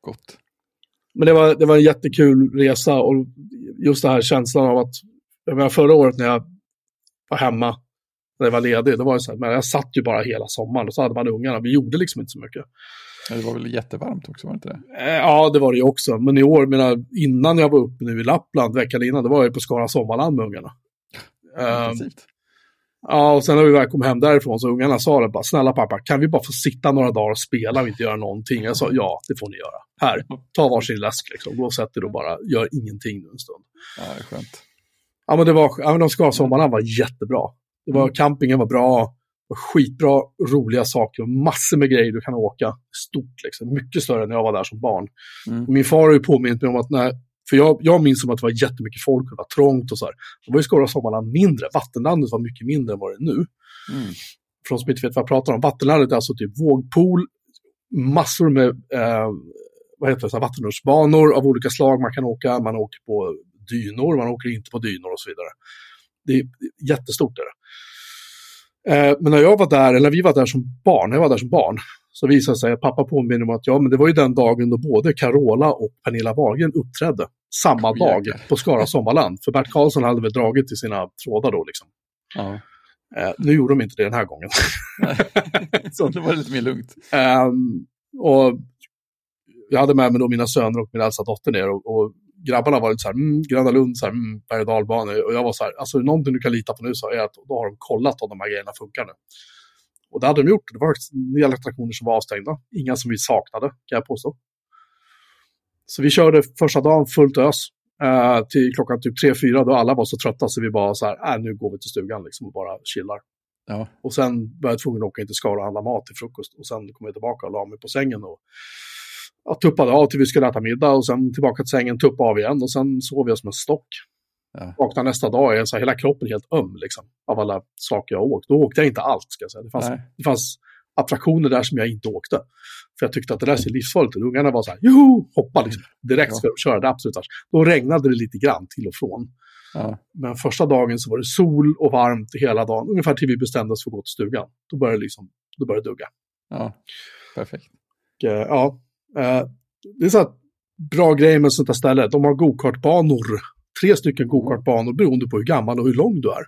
Speaker 1: gott.
Speaker 3: Men det var, det var en jättekul resa och just den här känslan av att, jag menar förra året när jag var hemma, när jag var ledig, då var det så här, men jag satt ju bara hela sommaren och så hade man ungarna, vi gjorde liksom inte så mycket.
Speaker 1: Ja, Det var väl jättevarmt också, var det inte det?
Speaker 3: Eh, Ja, det var det ju också. Men i år, menar, innan jag var uppe nu i Lappland veckan innan, då var jag på Skara Sommarland med ungarna. Eh,
Speaker 1: Intensivt.
Speaker 3: ja, och sen när vi väl kom hem därifrån så ungarna sa det bara, snälla pappa, kan vi bara få sitta några dagar och spela och inte göra någonting? Jag sa, ja, det får ni göra. Här, ta varsin läsk liksom. Gå och sätt er och bara gör ingenting nu en stund.
Speaker 1: Ja, det är skönt.
Speaker 3: Ja, men det var, ja, men de Skara Sommarland var jättebra. Det var,
Speaker 1: Mm.
Speaker 3: Campingen var bra, det skitbra, roliga saker och massor med grejer du kan åka. Stort liksom, mycket större än när jag var där som barn.
Speaker 1: Mm.
Speaker 3: Min far har ju påmint mig om att när, för jag, jag minns som att det var jättemycket folk och det var trångt och så här. Då var ju Skara Sommarland mindre, vattenlandet var mycket mindre än vad det är nu.
Speaker 1: Mm.
Speaker 3: De som inte vet vad jag pratar om, vattenlandet är alltså typ vågpool, massor med eh, vad heter det, vattenrutschbanor av olika slag man kan åka, man åker på dynor, man åker inte på dynor och så vidare. Det är jättestort. Är det. Eh, men när jag var där, eller när vi var där som barn, när jag var där som barn, så visade det sig att pappa påminner om att ja, men det var ju den dagen då både Carola och Pernilla Wahlgren uppträdde samma dag på Skara Sommarland. För Bert Karlsson hade väl dragit i sina trådar då liksom.
Speaker 1: Ja.
Speaker 3: Eh, nu gjorde de inte det den här gången. <laughs>
Speaker 1: Så det var lite mer lugnt.
Speaker 3: Ehm, och jag hade med mig då mina söner och min äldsta dotter ner och, och grabbarna var lite så här, mm, Gröna Lund, så här, mm, berg och dalbanor. Och jag var så här, alltså någonting du kan lita på nu så är att då har de kollat om de här grejerna funkar nu. Och det hade de gjort. Det var en del attraktioner som var avstängda. Inga som vi saknade, kan jag påstå. Så vi körde första dagen fullt ös. eh, till klockan typ 3-4 då alla var så trötta så vi bara så här, äh, nu går vi till stugan liksom och bara chillar.
Speaker 1: Ja.
Speaker 3: Och sen var jag tvungen att åka in till Skara och handla mat till frukost. Och sen kom jag tillbaka och la mig på sängen och ja, tuppade av till vi skulle äta middag. Och sen tillbaka till sängen, tuppa av igen. Och sen sov jag som en stock.
Speaker 1: Ja.
Speaker 3: Vaknade nästa dag är så här, hela kroppen helt öm liksom. Av alla saker jag åkt. Då åkte jag inte allt ska jag säga. Det fanns,
Speaker 1: Nej.
Speaker 3: det fanns attraktioner där som jag inte åkte. För jag tyckte att det där ser livsfarligt ut. Ungarna var så här, joho, hoppa liksom. Direkt
Speaker 1: Ja.
Speaker 3: ska de köra det absolut värst. Då regnade det lite grann till och från.
Speaker 1: Ja.
Speaker 3: Men första dagen så var det sol och varmt hela dagen, ungefär till vi bestämde oss för att gå till stugan. Då började det, liksom, då började det dugga.
Speaker 1: ja, perfekt.
Speaker 3: Och, eh, ja, det är så här bra grej med sånt här ställe. De har gokartbanor, tre stycken gokartbanor beroende på hur gammal och hur lång du är.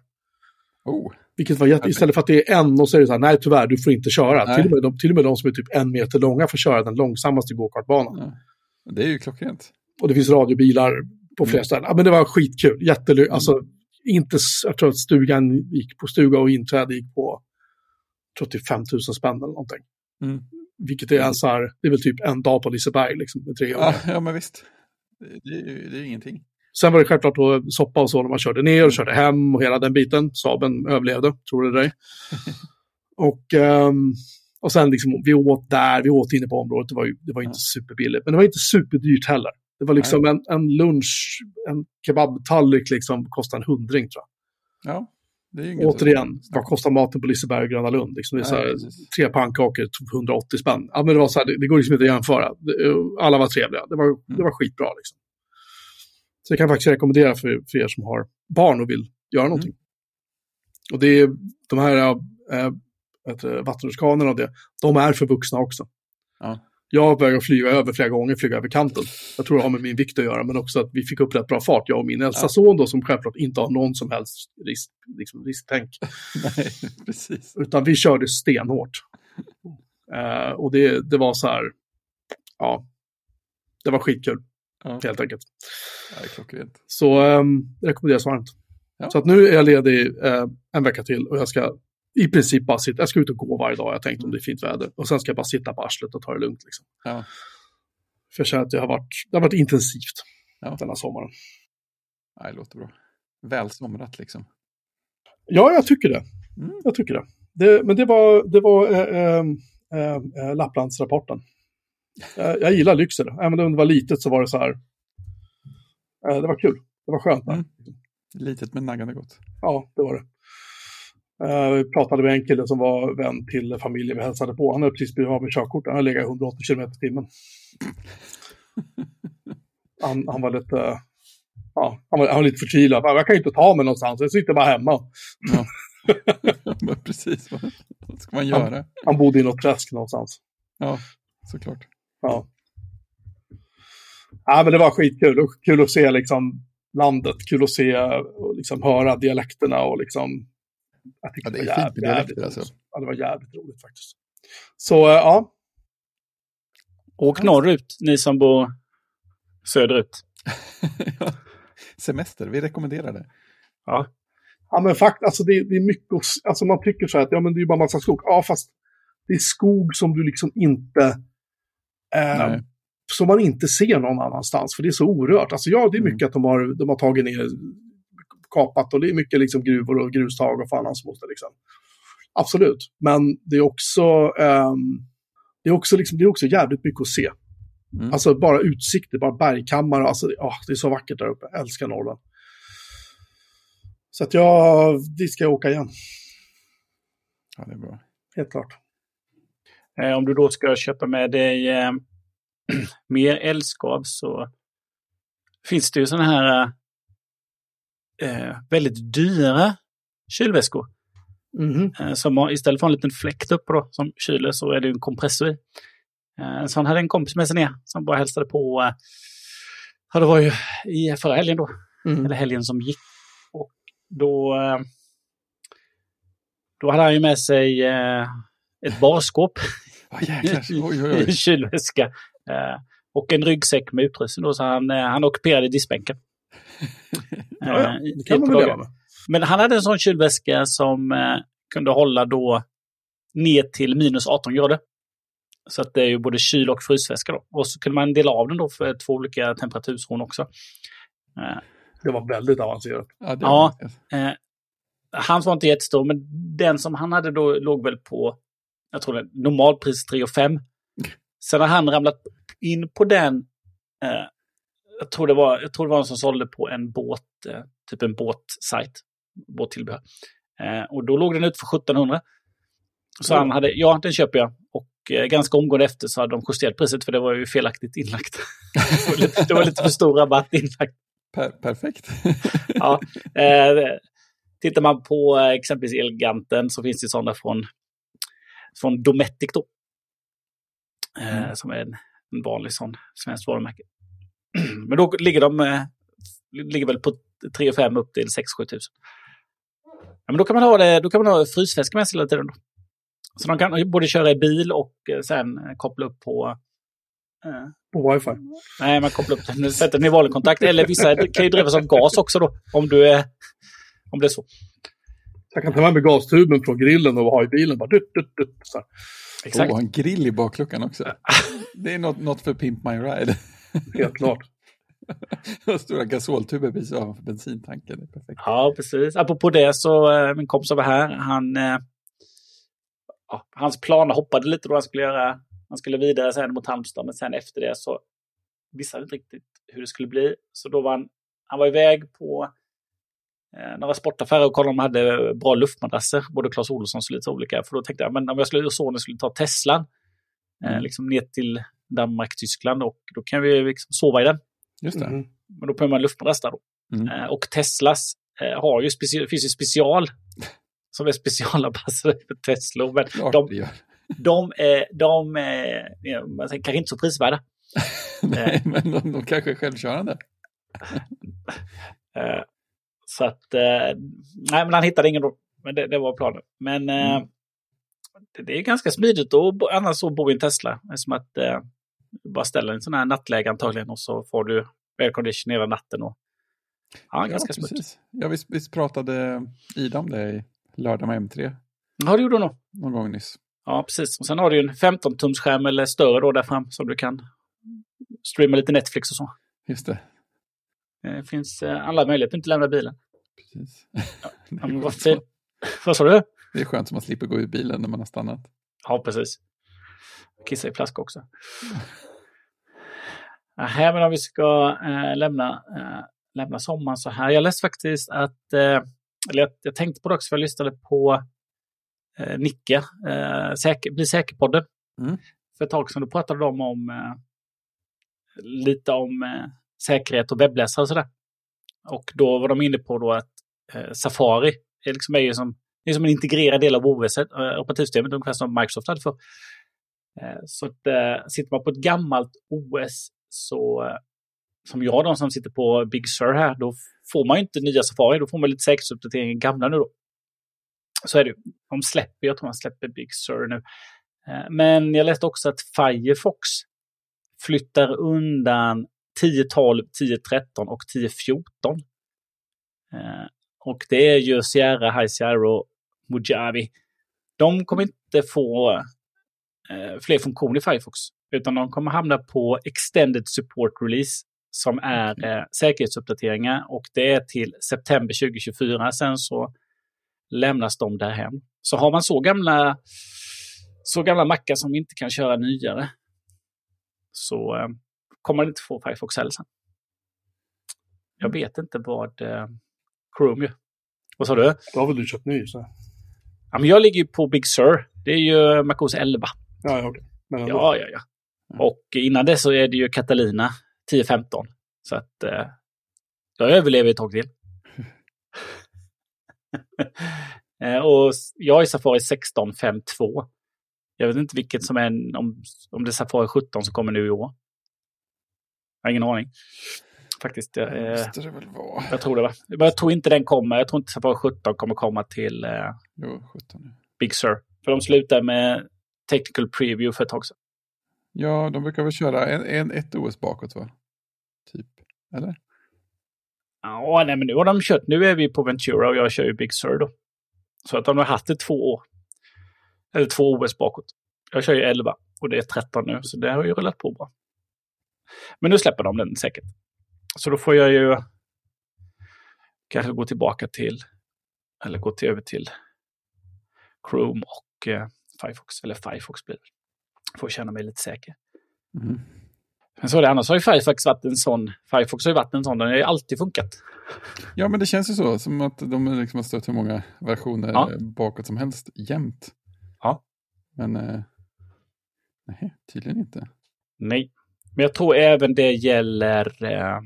Speaker 1: Oh,
Speaker 3: Vilket var jätte, istället för att det är en och så är det så här, nej tyvärr, du får inte köra.
Speaker 1: Nej.
Speaker 3: Till och, med de, till och med de som är typ en meter långa får köra den långsammaste gokartbanan.
Speaker 1: ja. Det är ju klockrent.
Speaker 3: Och det finns radiobilar på flera
Speaker 1: Mm.
Speaker 3: ställen. Ja, men det var skitkul, jättely... Alltså, inte, jag tror att stugan gick på stuga och inträde gick på, jag tror typ 5 000 spänn eller någonting.
Speaker 1: Mm.
Speaker 3: Vilket är en så här, det är väl typ en dag på Liseberg liksom med tre
Speaker 1: Ja, ja, men visst. Det, det, är ju- ingenting.
Speaker 3: Sen var det självklart då soppa och så när man körde ner och körde hem och hela den biten. Saben överlevde, tror du det? <laughs> och, ehm, och sen liksom, vi åt där, vi åt inne på området. Det var ju, det var inte superbilligt, men det var inte superdyrt heller. Det var liksom en, en lunch, en kebabtallrik liksom kostade en hundring tror jag.
Speaker 1: Ja, det
Speaker 3: Återigen, vad kostar maten på Liseberg och Gröna Lund? Liksom det är så här, tre pannkakor, 180 spänn. Ja, men det, var så här, det, det går liksom inte att jämföra. Det- Alla var trevliga. Det var,
Speaker 1: Mm.
Speaker 3: det var skitbra. Liksom. Så jag kan faktiskt rekommendera för, för er som har barn och vill göra någonting.
Speaker 1: Mm.
Speaker 3: Och det är de här äh, vattenrutschkanorna och det, de är för vuxna också.
Speaker 1: Ja.
Speaker 3: Jag började flyga över flera gånger, flyga över kanten. Jag tror det har med min vikt att göra, men också att vi fick upp rätt bra fart, jag och min äldsta
Speaker 1: Ja.
Speaker 3: son då, som självklart inte har någon som helst risk, liksom, risktänk. <laughs>
Speaker 1: Nej, precis.
Speaker 3: Utan vi körde stenhårt. <laughs> Eh, och det, det var så här, ja, det var skitkul
Speaker 1: Ja,
Speaker 3: helt enkelt.
Speaker 1: klockrent.
Speaker 3: Så um, rekommenderas varmt.
Speaker 1: Ja.
Speaker 3: Så att nu är jag ledig eh, en vecka till och jag ska i princip bara sitta, jag ska ut och gå varje dag, jag tänkte om det är fint väder. Och sen ska jag bara sitta på arslet och ta det lugnt. Liksom.
Speaker 1: Ja.
Speaker 3: För jag känner att det har varit, det har varit intensivt
Speaker 1: Ja.
Speaker 3: denna sommaren.
Speaker 1: Ja, det låter bra. Välsomrat liksom.
Speaker 3: Ja, jag tycker det.
Speaker 1: Mm.
Speaker 3: Jag tycker det. det men det var, det var eh, eh, eh, Lapplandsrapporten. Eh, jag gillar Lycksele. Även om det var litet så var det så här. Eh, det var kul. Det var skönt där.
Speaker 1: Mm. Litet men naggande gott.
Speaker 3: Ja, det var det. Eh, vi pratade med en kille som var vän till familjen vi hälsade på. Han hade precis blivit av med körkort. Han hade legat 180 km i timmen. <laughs> Han, han var lite... Ja, han var, han var lite förtvivlad. Jag kan ju inte ta mig någonstans. Jag sitter bara hemma.
Speaker 1: Ja. <laughs> Precis, vad, ska man göra?
Speaker 3: Han bodde i något träsk någonstans.
Speaker 1: Ja, såklart.
Speaker 3: Ja. Ja, men det var skitkul. Kul att se liksom landet, kul att se och liksom höra dialekterna och liksom... Jag tyckte
Speaker 1: Ja, det
Speaker 3: var
Speaker 1: är fint
Speaker 3: jävligt- jävligt
Speaker 1: alltså.
Speaker 3: roligt. Ja, det var jävligt roligt faktiskt. Så eh, ja,
Speaker 2: Åk norrut, ni som bor söderut. <laughs>
Speaker 1: Ja. Semester, vi rekommenderar det.
Speaker 2: Ja.
Speaker 3: ja men faktiskt, alltså det, det är mycket, alltså man tycker så här att ja men det är bara massa skog. Ja, fast det är skog som du liksom inte, eh, som man inte ser någon annanstans, för det är så orört. Alltså ja, det är
Speaker 1: Mm.
Speaker 3: mycket att de har, de har tagit ner, kapat och det är mycket liksom gruvor och grustag och fan hans moster liksom. Absolut, men det är också, ehm, det är också, liksom, det är också jävligt mycket att se.
Speaker 1: Mm.
Speaker 3: Alltså bara utsikter, bara bergkammar. Alltså, åh, det är så vackert där uppe. Jag älskar Norrland. Så att jag, dit ska jag åka igen.
Speaker 1: Ja, det är bra.
Speaker 3: Helt klart.
Speaker 2: Eh, om du då ska köpa med dig eh, <clears throat> mer älskav så finns det ju sådana här eh, väldigt dyra kylväskor.
Speaker 3: Mhm.
Speaker 2: Eh, som har, istället för en liten fläkt upp då, som kyler så är det en kompressor i. Eh, en sån hade en kompis med sig ner som bara hälsade på. Eh, ja, det var ju i förra helgen då,
Speaker 3: Mm.
Speaker 2: eller helgen som gick. Och då, eh, då hade han ju med sig ett barskåp. <laughs>
Speaker 1: Oj, oj,
Speaker 2: i kylväska. Och en ryggsäck med utrustning då, så han, han ockuperade diskbänken.
Speaker 3: Ja,
Speaker 2: Eh,
Speaker 3: det kan man väl leva med.
Speaker 2: Men han hade en sån kylväska som eh, kunde hålla då ner till minus 18 grader. Så att det är ju både kyl och frysväska då. Och så kunde man dela av den då för två olika temperaturzon också. Eh,
Speaker 3: Det var väldigt avancerat.
Speaker 1: Ja,
Speaker 2: Ja. Eh, hans var inte jättestor, men den som han hade då låg väl på, jag tror det, normalpris 3 5. Sen har han ramlat in på den, eh, jag, tror det var, jag tror det var en som sålde på en båt, eh, typ en båtsajt, båttillbehör. Eh, och då låg den ut för 1700. Så
Speaker 3: Ja.
Speaker 2: han hade, ja den köper jag. Och eh, ganska omgående efter så hade de justerat priset för det var ju felaktigt inlagt. <laughs> det, var lite, det var lite för stor rabatt inlagt.
Speaker 1: Per perfekt. <laughs>
Speaker 2: Ja, eh, tittar man på eh, exempelvis Elganten så finns det sådana från, från Dometic då. Eh,
Speaker 1: Mm.
Speaker 2: Som är en, en vanlig sån svenskt varumärke. <clears throat> Men då ligger de eh, ligger väl på 3 5 upp till 6-7 tusen. Ja, men då kan man ha det, då kan man ha frysväska med sig hela tiden. Då. Så de kan både köra i bil och eh, sen eh, koppla upp på eh,
Speaker 3: På wifi.
Speaker 2: Nej, man kopplar upp den, sätter den i vanlig kontakt. Eller vissa kan ju drivas av gas också då, om du är... Om det är så.
Speaker 3: Så jag kan ta med mig gastuben från grillen och ha i bilen. Bara, dutt, dutt, dutt, så här.
Speaker 2: Exakt.
Speaker 1: Oh, en grill i bakluckan också. Det är något, något för Pimp My Ride. <laughs>
Speaker 3: Helt klart. <laughs>
Speaker 1: Stora gasoltuber precis ovanför bensintanken. Det är perfekt.
Speaker 2: Ja, precis. Apropå det så, eh, min kompis var här, han... Eh, ja, hans planer hoppade lite då han skulle göra... Han skulle vidare sen mot Halmstad, men sen efter det så visste han inte riktigt hur det skulle bli. Så då var han, han var iväg på eh, några sportaffärer och kollade om de hade bra luftmadrasser, både Clas Ohlsons och lite olika. För då tänkte jag, men om jag skulle, sonen skulle ta Teslan, eh,
Speaker 1: Mm.
Speaker 2: liksom ner till Danmark, Tyskland, och då kan vi liksom sova i den.
Speaker 1: Just det.
Speaker 3: Mhm.
Speaker 2: Men då behöver man luftmadrass där då.
Speaker 1: Mm.
Speaker 2: Eh, och Teslas eh, har ju speci- finns ju special <laughs> som är specialanpassade för Tesla. Men
Speaker 1: Klart
Speaker 2: de,
Speaker 1: det gör.
Speaker 2: de, är, de är ja, man säger, kanske inte så prisvärda. <laughs>
Speaker 1: Nej, men de, de kanske är självkörande. <laughs>
Speaker 2: Eh, så att, eh, nej men han hittade ingen då. Men det, det var planen. Men eh,
Speaker 1: Mm.
Speaker 2: det, det är ganska smidigt att annars så bo i en Tesla. Som att eh, du bara ställer en sån här nattläge antagligen och så får du aircondition hela natten. Och, ja, ganska smidigt.
Speaker 1: precis. Ja, visst, visst pratade Ida om det i lördag med M3
Speaker 2: Ja, det gjorde hon nog.
Speaker 1: någon gång nyss.
Speaker 2: Ja, precis. Och sen har du ju en 15-tums skärm eller större då där fram som du kan streama lite Netflix och så.
Speaker 1: Just det.
Speaker 2: Det finns eh, alla möjligheter att inte lämna bilen.
Speaker 1: Precis.
Speaker 2: Ja, <laughs> men vad Vad sa du?
Speaker 1: det är skönt som man slipper gå ur bilen när man har stannat.
Speaker 2: Ja, precis. Kissa i flaska också. Här, men om vi ska eh, lämna, eh, lämna sommaren så här. Jag läste faktiskt att, eh, eller jag, jag tänkte på det också, för jag lyssnade på Nicke, säker, Bli säker-podden.
Speaker 1: Mm.
Speaker 2: För ett tag sedan, då pratade de om lite om säkerhet och webbläsare och sådär. Och då var de inne på då att Safari är, liksom är ju som, är som en integrerad del av OS, operativsystemet, ungefär som Microsoft hade för. Eh, så att, eh, sitter man på ett gammalt OS så, eh, som jag då som sitter på Big Sur här, då får man ju inte nya Safari, då får man lite säkerhetsuppdateringar gamla nu då. Så är det ju. De släpper, jag tror man släpper Big Sur nu. Men jag läste också att Firefox flyttar undan 10.12, 10.13 och 10.14. Eh, Och det är ju Sierra, High Sierra och Mojave. De kommer inte få fler funktioner i Firefox, utan de kommer hamna på Extended Support Release som är eh, säkerhetsuppdateringar och det är till september 2024. Sen så lämnas de därhem. Så har man så gamla, så gamla mackar som inte kan köra nyare så eh, kommer man inte få Firefox heller sen. Jag vet inte vad eh, Chrome gör. Vad sa du?
Speaker 3: Då har väl du köpt ny? Så.
Speaker 2: Ja, men jag ligger ju på Big Sur. Det är ju MacOS 11.
Speaker 3: Ja, ja, okej. Men.
Speaker 2: Ja, ja, ja. Och innan det så är det ju Catalina 10.15. Så att eh, jag överlever ett tag till. <laughs> eh, och jag är Safari 16.5.2. Jag vet inte vilket som är, en- om, om det är Safari 17 som kommer nu i år. Jag har ingen aning. Faktiskt. Eh, jag tror det va. Men jag tror inte den kommer. Jag tror inte Safari 17 kommer komma till eh,
Speaker 1: Jo, 17 nu.
Speaker 2: Big Sur. För de slutar med Technical Preview för ett tag sedan.
Speaker 1: Ja, de brukar väl köra en, en, ett OS bakåt va? Typ. Eller?
Speaker 2: Ja, nej, men nu har de kört. Nu är vi på Ventura och jag kör ju Big Sur då. Så att de har haft det två år. Eller två OS bakåt. Jag kör ju 11 och det är 13 nu, så det har ju rullat på bra. Men nu släpper de den säkert. Så då får jag ju kanske gå tillbaka till, eller gå till, över till Chrome och eh, Firefox, eller Firefox blir det. Får känna mig lite säker.
Speaker 1: Mm.
Speaker 2: Men så är det, annars har ju Firefox varit en sån, Firefox har ju varit en sån, den har ju alltid funkat.
Speaker 1: Ja, men det känns ju så. Som att de liksom har stött hur många versioner
Speaker 2: Ja.
Speaker 1: bakåt som helst jämt.
Speaker 2: Ja.
Speaker 1: Men eh, nej, tydligen inte.
Speaker 2: Nej, men jag tror även det gäller eh,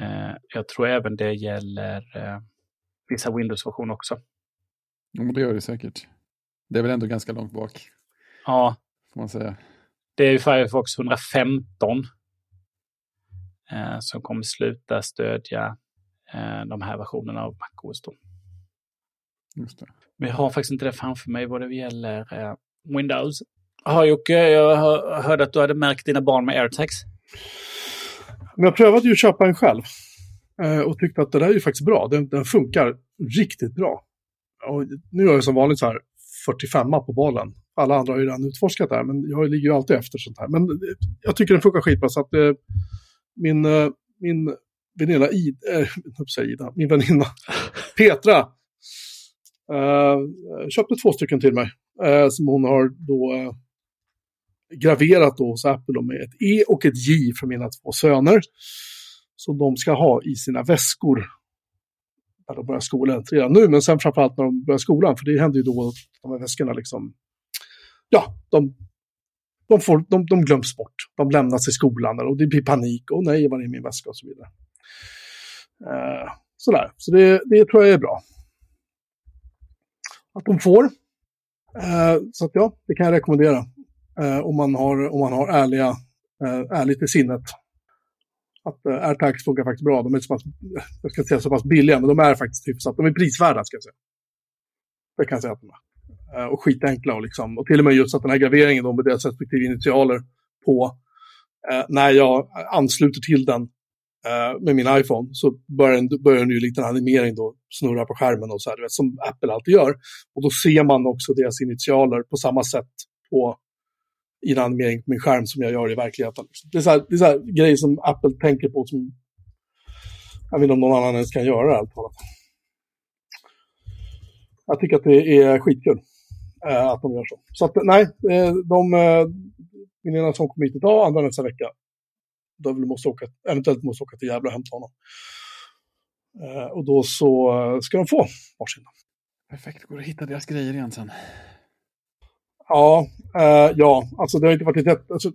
Speaker 2: eh, jag tror även det gäller eh, vissa Windows-versioner också.
Speaker 1: Jo, men det gör det säkert. Det är väl ändå ganska långt bak,
Speaker 2: Ja,
Speaker 1: får man säga.
Speaker 2: det är ju Firefox 115 eh, som kommer sluta stödja eh, de här versionerna av MacOS. Då.
Speaker 1: Just det.
Speaker 2: Men jag har faktiskt inte det framför mig vad det gäller eh, Windows. Ja, Jocke, jag hör- hörde att du hade märkt dina barn med AirTags.
Speaker 3: Men jag prövade ju att köpa en själv. eh, Och tyckte att det där är ju faktiskt bra. Den, den funkar riktigt bra. Och nu är jag som vanligt så här 45 på bollen. Alla andra har ju redan utforskat det här, men jag ligger ju alltid efter sånt här. Men eh, jag tycker den funkar skitbra. Så att eh, min, eh, min väninna Ida, eh, <laughs> Ida, min väninna <laughs> Petra eh, köpte två stycken till mig. Eh, som hon har då eh, graverat då hos Apple med ett E och ett J för mina två söner. Som de ska ha i sina väskor när de börjar skolan. Redan nu, men sen framförallt när de börjar skolan. För det händer ju då att de här väskorna liksom, ja, de, de, får, de, de glöms bort. De lämnas i skolan och det blir panik. Och nej, var är min väska och så vidare. Eh, sådär, så det, det tror jag är bra. Att de får. Eh, så att ja, det kan jag rekommendera. eh, om, man har, om man har ärliga, eh, ärligt i sinnet att eh, uh, airtags funkar faktiskt bra. De är så pass, jag ska säga så pass billiga, men de är faktiskt typ hyfsat, de är prisvärda ska jag säga. Det kan jag säga att de är. Uh, och skitenkla och liksom, och till och med just att den här graveringen då med deras respektive initialer på, uh, när jag ansluter till den med min iPhone så börjar den, börjar den ju lite animering då snurra på skärmen och så här, vet, som Apple alltid gör. Och då ser man också deras initialer på samma sätt på i en animering på min skärm som jag gör i verkligheten. Det är så här, det är så här grejer som Apple tänker på som jag vet inte om någon annan ens kan göra allt talat. Jag tycker att det är skitkul eh, att de gör så. Så att nej, eh, de, eh, min ena son kommer hit idag, andra nästa vecka. Då vill måste åka, eventuellt måste åka till Gävle och hämta honom. Eh, och då så eh, ska de få varsin.
Speaker 1: Perfekt, går att hitta deras grejer igen sen.
Speaker 3: Ja, uh, ja, alltså det har inte varit ett... Alltså,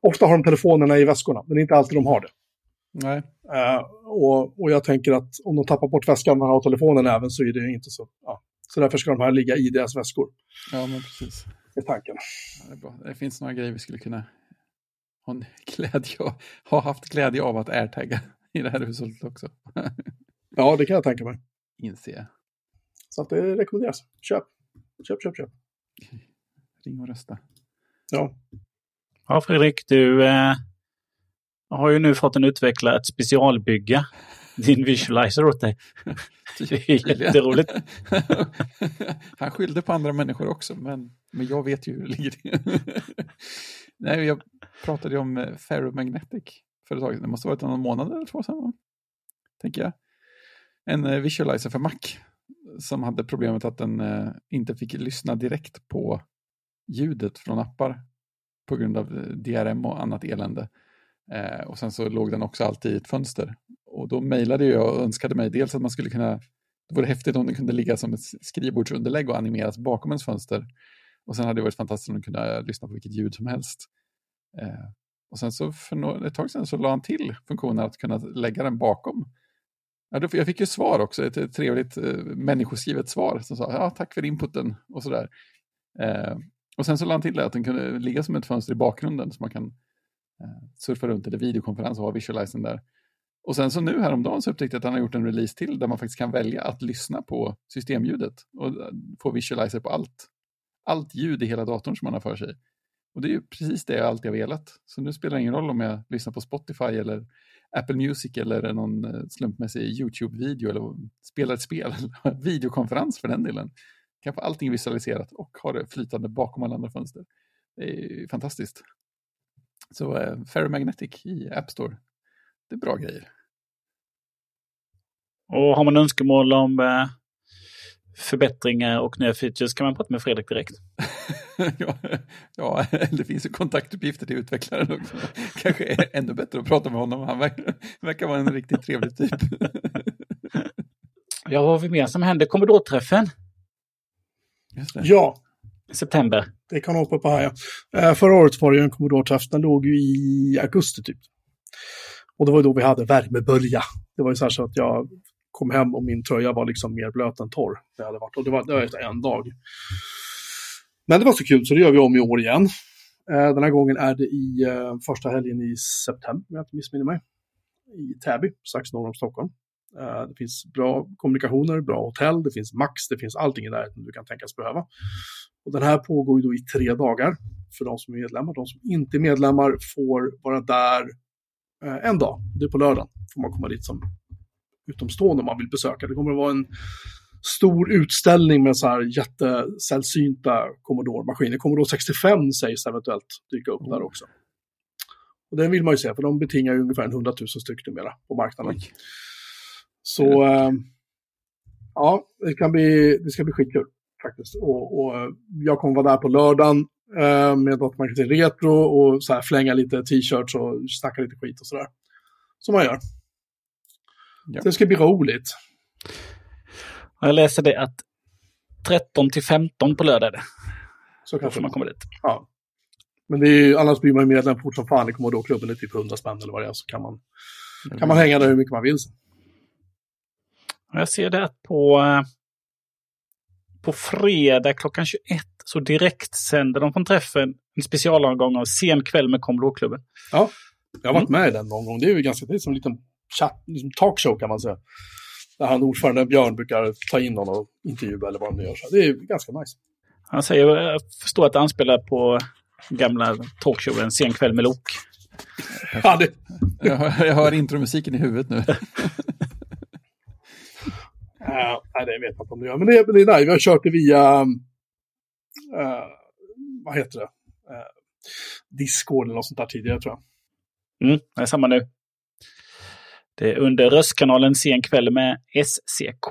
Speaker 3: ofta har de telefonerna i väskorna, men det är inte alltid de har det.
Speaker 1: Nej.
Speaker 3: Uh, och, och jag tänker att om de tappar bort väskan de har telefonen även så är det inte så... Ja. Så därför ska de här ligga i deras väskor.
Speaker 1: Ja, men precis.
Speaker 3: Det är tanken.
Speaker 1: Ja, det, är det finns några grejer vi skulle kunna ha, glädje, ha haft glädje av att airtagga i det här hushållet också. <laughs>
Speaker 3: ja, det kan jag tänka mig.
Speaker 1: Inser jag.
Speaker 3: Så att det rekommenderas. Köp, köp, köp, köp.
Speaker 1: Ring och rösta.
Speaker 3: Ja.
Speaker 2: Ja, Fredrik, du eh, har ju nu fått en utvecklare att specialbygga din visualizer åt dig. <laughs> Det är jätteroligt. <laughs>
Speaker 1: Han skyllde på andra människor också, men, men jag vet ju hur det ligger till. <laughs> Nej, jag pratade ju om eh, Ferromagnetic företaget. Det måste ha varit någon månad eller två sedan, tänker jag. En eh, visualizer för Mac som hade problemet att den eh, inte fick lyssna direkt på ljudet från appar på grund av eh, DRM och annat elände. Eh, och sen så låg den också alltid i ett fönster. Och då mejlade jag och önskade mig dels att man skulle kunna, det vore häftigt om den kunde ligga som ett skrivbordsunderlägg och animeras bakom ens fönster. Och sen hade det varit fantastiskt om den kunde eh, lyssna på vilket ljud som helst. Eh, och sen så för ett tag sedan så la han till funktionen att kunna lägga den bakom. Jag fick ju svar också, ett, ett trevligt eh, människoskrivet svar som sa ja, tack för inputen och sådär. Eh, och sen så lade han till det att den kunde ligga som ett fönster i bakgrunden så man kan eh, surfa runt eller videokonferens och ha visualizen där. Och sen så nu häromdagen så upptäckte jag att han har gjort en release till där man faktiskt kan välja att lyssna på systemljudet och eh, få visualizer på allt. Allt ljud i hela datorn som man har för sig. Och det är ju precis det jag alltid har velat. Så nu spelar det ingen roll om jag lyssnar på Spotify eller Apple Music eller någon eh, slumpmässig YouTube-video eller spelar ett spel, <laughs> videokonferens för den delen kan få allting visualiserat och ha det flytande bakom alla andra fönster. Det är fantastiskt. Så eh, Ferromagnetic i App Store, det är bra grejer.
Speaker 2: Och har man önskemål om eh, förbättringar och nya features kan man prata med Fredrik direkt. <laughs>
Speaker 1: ja, ja, <laughs> det finns ju kontaktuppgifter till utvecklaren också. <laughs> Kanske är ännu bättre att prata med honom. Han verkar, verkar vara en riktigt trevlig typ.
Speaker 2: ja, vad har vi mer som hände? Commodore-träffen?
Speaker 3: Ja.
Speaker 2: September.
Speaker 3: Det kan hoppa på här, ja. Eh, förra året var det ju en Commodore-träff. Den låg ju i augusti typ. Och det var då vi hade värmebölja. Det var ju så här så att jag kom hem och min tröja var liksom mer blöt än torr. Det hade varit. Och det var, det var efter en dag. Men det var så kul så det gör vi om i år igen. Eh, den här gången är det i eh, första helgen i september, om jag inte missminner mig. I Täby, strax norr om Stockholm. Eh, det finns bra kommunikationer, bra hotell, det finns Max, det finns allting i närheten du kan tänkas behöva. Och den här pågår ju då i tre dagar för de som är medlemmar. De som inte är medlemmar får vara där eh, en dag. Det är på lördagen. får man komma dit som utomstående om man vill besöka. Det kommer att vara en stor utställning med så här jättesällsynta Commodore-maskiner. Commodore 65 sägs eventuellt dyka upp mm. där också. Och den vill man ju se, för de betingar ju ungefär 100 000 stycken numera på marknaden. Oj. Så äh, ja, det, kan bli, det ska bli skitkul faktiskt. Och, och, jag kommer vara där på lördagen. eh, med datormarketing retro och så här flänga lite t-shirts och snacka lite skit och sådär. Som man gör.
Speaker 1: Ja.
Speaker 3: Det ska bli roligt.
Speaker 2: Jag läser det att 13 till 15 på lördag är det.
Speaker 3: Så
Speaker 2: Då
Speaker 3: kanske
Speaker 2: får man komma dit.
Speaker 3: Ja. Men det är ju, annars blir man ju medlem fort som fan i Commodore-klubben, är typ 100 spänn eller vad det är, så kan man, kan man hänga där hur mycket man vill. sen.
Speaker 2: Jag ser det att på, eh, på fredag klockan 21 så direkt sänder de från träffen en specialomgång av Sen kväll med Commodore-klubben.
Speaker 3: Ja, jag har varit
Speaker 2: Mm.
Speaker 3: med i den någon gång. Det är ju ganska, det är som en liten chatt, liksom talkshow kan man säga. Där han ordförande Björn brukar ta in någon och intervjua eller vad de gör. Så det är ganska nice.
Speaker 2: Han säger, jag förstår att det anspelar på gamla talkshowen Sen kväll med Lok.
Speaker 3: Ja, det,
Speaker 1: Jag hör, jag hör intromusiken i huvudet nu. <laughs>
Speaker 3: Nej, det vet jag inte om det gör. Men det, det är nice. Vi har kört det via, eh, vad heter det? Uh, Discord eller något sånt där tidigare tror jag.
Speaker 2: Mm, det är samma nu. Det är under röstkanalen Sen kväll med SCK.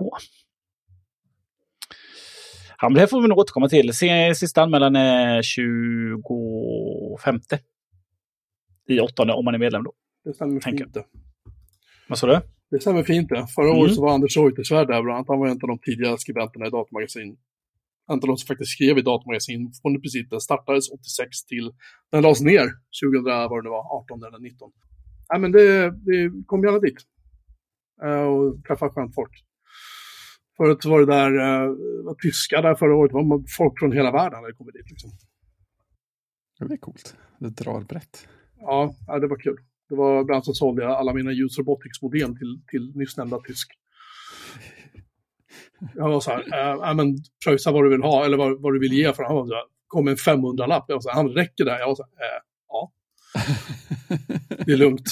Speaker 2: Men det får vi nog återkomma till. Sista anmälan är 25. I åttonde om man är medlem då.
Speaker 3: Det stämmer det.
Speaker 2: Vad sa du?
Speaker 3: Det stämmer fint det. Förra
Speaker 2: Mm.
Speaker 3: året så var Anders Reuterswärd där bland annat. Han var en av de tidiga skribenterna i Datamagasin. En av de som faktiskt skrev i Datamagasin från i princip den startades 86 till den lades ner 2000, vad det nu var, 18 eller 19. Nej men det, det kom gärna dit. Eh, och träffa skönt folk. Förut var det där, uh, var tyska där förra året, det var folk från hela världen hade kommit dit liksom.
Speaker 1: Det är coolt. Det drar brett.
Speaker 3: Ja, det var kul. Det var bland annat så sålde jag alla mina Use Robotics-modem till, till nyss nämnda tysk. Jag var så här, äh, ja men pröjsa vad du vill ha eller vad, vad du vill ge för Han var så här, kom en 500-lapp. Jag var så här, han räcker det? här? Jag var så här, äh, ja, det är lugnt.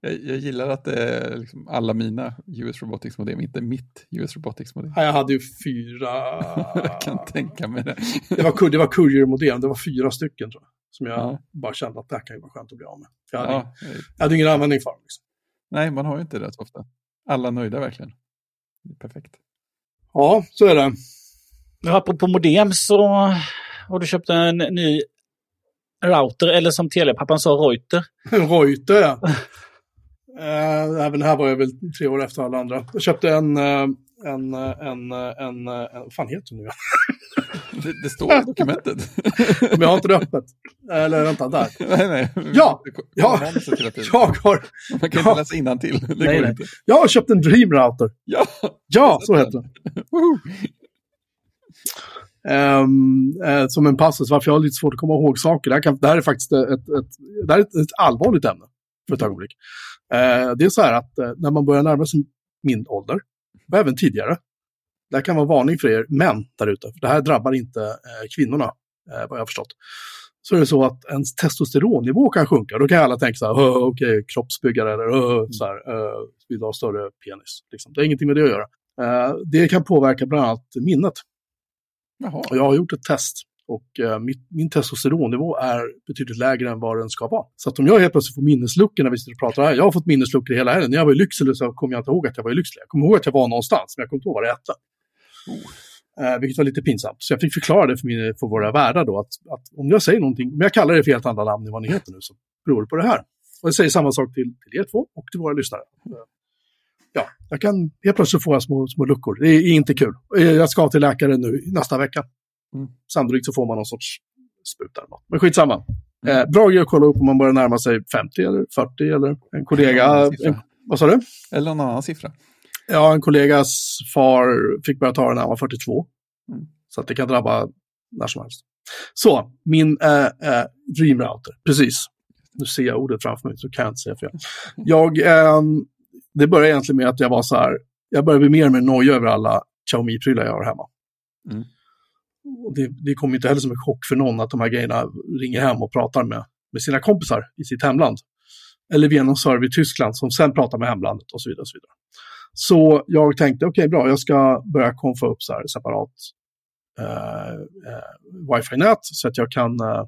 Speaker 1: Jag, jag gillar att det är liksom alla mina US Robotics-modem, inte mitt US Robotics-modem.
Speaker 3: Ja, Jag hade ju fyra... <laughs>
Speaker 1: Jag kan tänka mig det.
Speaker 3: Det var, det var Courier-modem, det var fyra stycken tror jag. Som jag
Speaker 1: Ja.
Speaker 3: bara kände att det här kan ju vara skönt att bli av med. Jag hade,
Speaker 1: Ja,
Speaker 3: jag hade ingen användning för dem. Liksom.
Speaker 1: nej, man har ju inte det så ofta. Alla nöjda verkligen. Det är perfekt.
Speaker 3: Ja, så är det.
Speaker 2: Ja, Apropå modem så har du köpt en ny router, eller som telepappan sa, Reuter. <laughs>
Speaker 3: Reuter, ja. Eh, även här var jag väl tre år efter alla andra. Jag köpte en, eh, en, eh, en, eh, en, en vad fan heter den nu? <laughs>
Speaker 1: Det, det står i dokumentet. <laughs>
Speaker 3: Men jag har inte det öppet. Eller vänta, där. <laughs>
Speaker 1: nej, nej.
Speaker 3: Ja, ja. Jag har,
Speaker 1: Man kan
Speaker 3: ja.
Speaker 1: inte läsa innantill. Det
Speaker 2: Nej, nej.
Speaker 1: inte.
Speaker 3: jag har köpt en Dream Router.
Speaker 1: Ja,
Speaker 3: Ja, så heter den. Ehm, eh, som en passus, varför jag har lite svårt att komma ihåg saker. Det här, kan, det här är faktiskt ett, ett, det här är ett, ett allvarligt ämne för ett ögonblick. Eh, det är så här att eh, när man börjar närma sig min ålder, och även tidigare, det här kan vara varning för er män där ute, för det här drabbar inte eh, kvinnorna, vad jag har förstått. Så är det så att ens testosteronnivå kan sjunka. Då kan alla tänka så här, "Åh, okej, kroppsbyggare eller "Åh, så här, uh, vill ha större penis. Liksom. Det har ingenting med det att göra. Eh, det kan påverka bland annat minnet.
Speaker 1: Jaha,
Speaker 3: Och jag har gjort ett test och eh, mitt, min testosteronnivå är betydligt lägre än vad den ska vara. Så att om jag helt plötsligt får minnesluckor när vi sitter och pratar här, jag har fått minnesluckor hela helgen. När jag var i Lycksele så kommer jag inte ihåg att jag var i Lycksele. Jag kommer ihåg att jag var någonstans, men jag kommer inte ihåg vad det hette. Eh, vilket var lite pinsamt. Så jag fick förklara det för, min, för våra värdar då, att, att om jag säger någonting, om jag kallar det för helt andra namn än vad ni heter nu, så beror det på det här. Och jag säger samma sak till, till er två och till våra lyssnare. Ja, jag kan, helt plötsligt jag små, små luckor. Det är inte kul. Eh, Jag ska till läkare nu nästa vecka.
Speaker 1: Mm.
Speaker 3: Sannolikt så får man någon sorts spruta eller något. Men skitsamma. Eh, bra grej att kolla upp om man börjar närma sig 50 eller 40 eller en kollega.
Speaker 1: Siffra.
Speaker 3: En, vad sa du?
Speaker 1: eller någon annan siffra.
Speaker 3: Ja, en kollegas far fick börja ta den när han var 42.
Speaker 1: Mm.
Speaker 3: Så att det kan drabba när som helst. Så, min äh, äh, Dream Router, precis. Nu ser jag ordet framför mig så kan jag inte säga fel. <laughs> Jag, ehm, det började egentligen med att jag var så här, jag började bli mer och mer nojig över alla Xiaomi-prylar jag har hemma.
Speaker 1: Mm.
Speaker 3: Och det, det kommer inte heller som en chock för någon att de här grejerna ringer hem och pratar med, med sina kompisar i sitt hemland. Eller via någon server i Tyskland som sen pratar med hemlandet och så vidare. Och så vidare. Så jag tänkte, okej bra, jag ska börja konfa upp så här separat eh, eh, wifi-nät så att jag kan eh,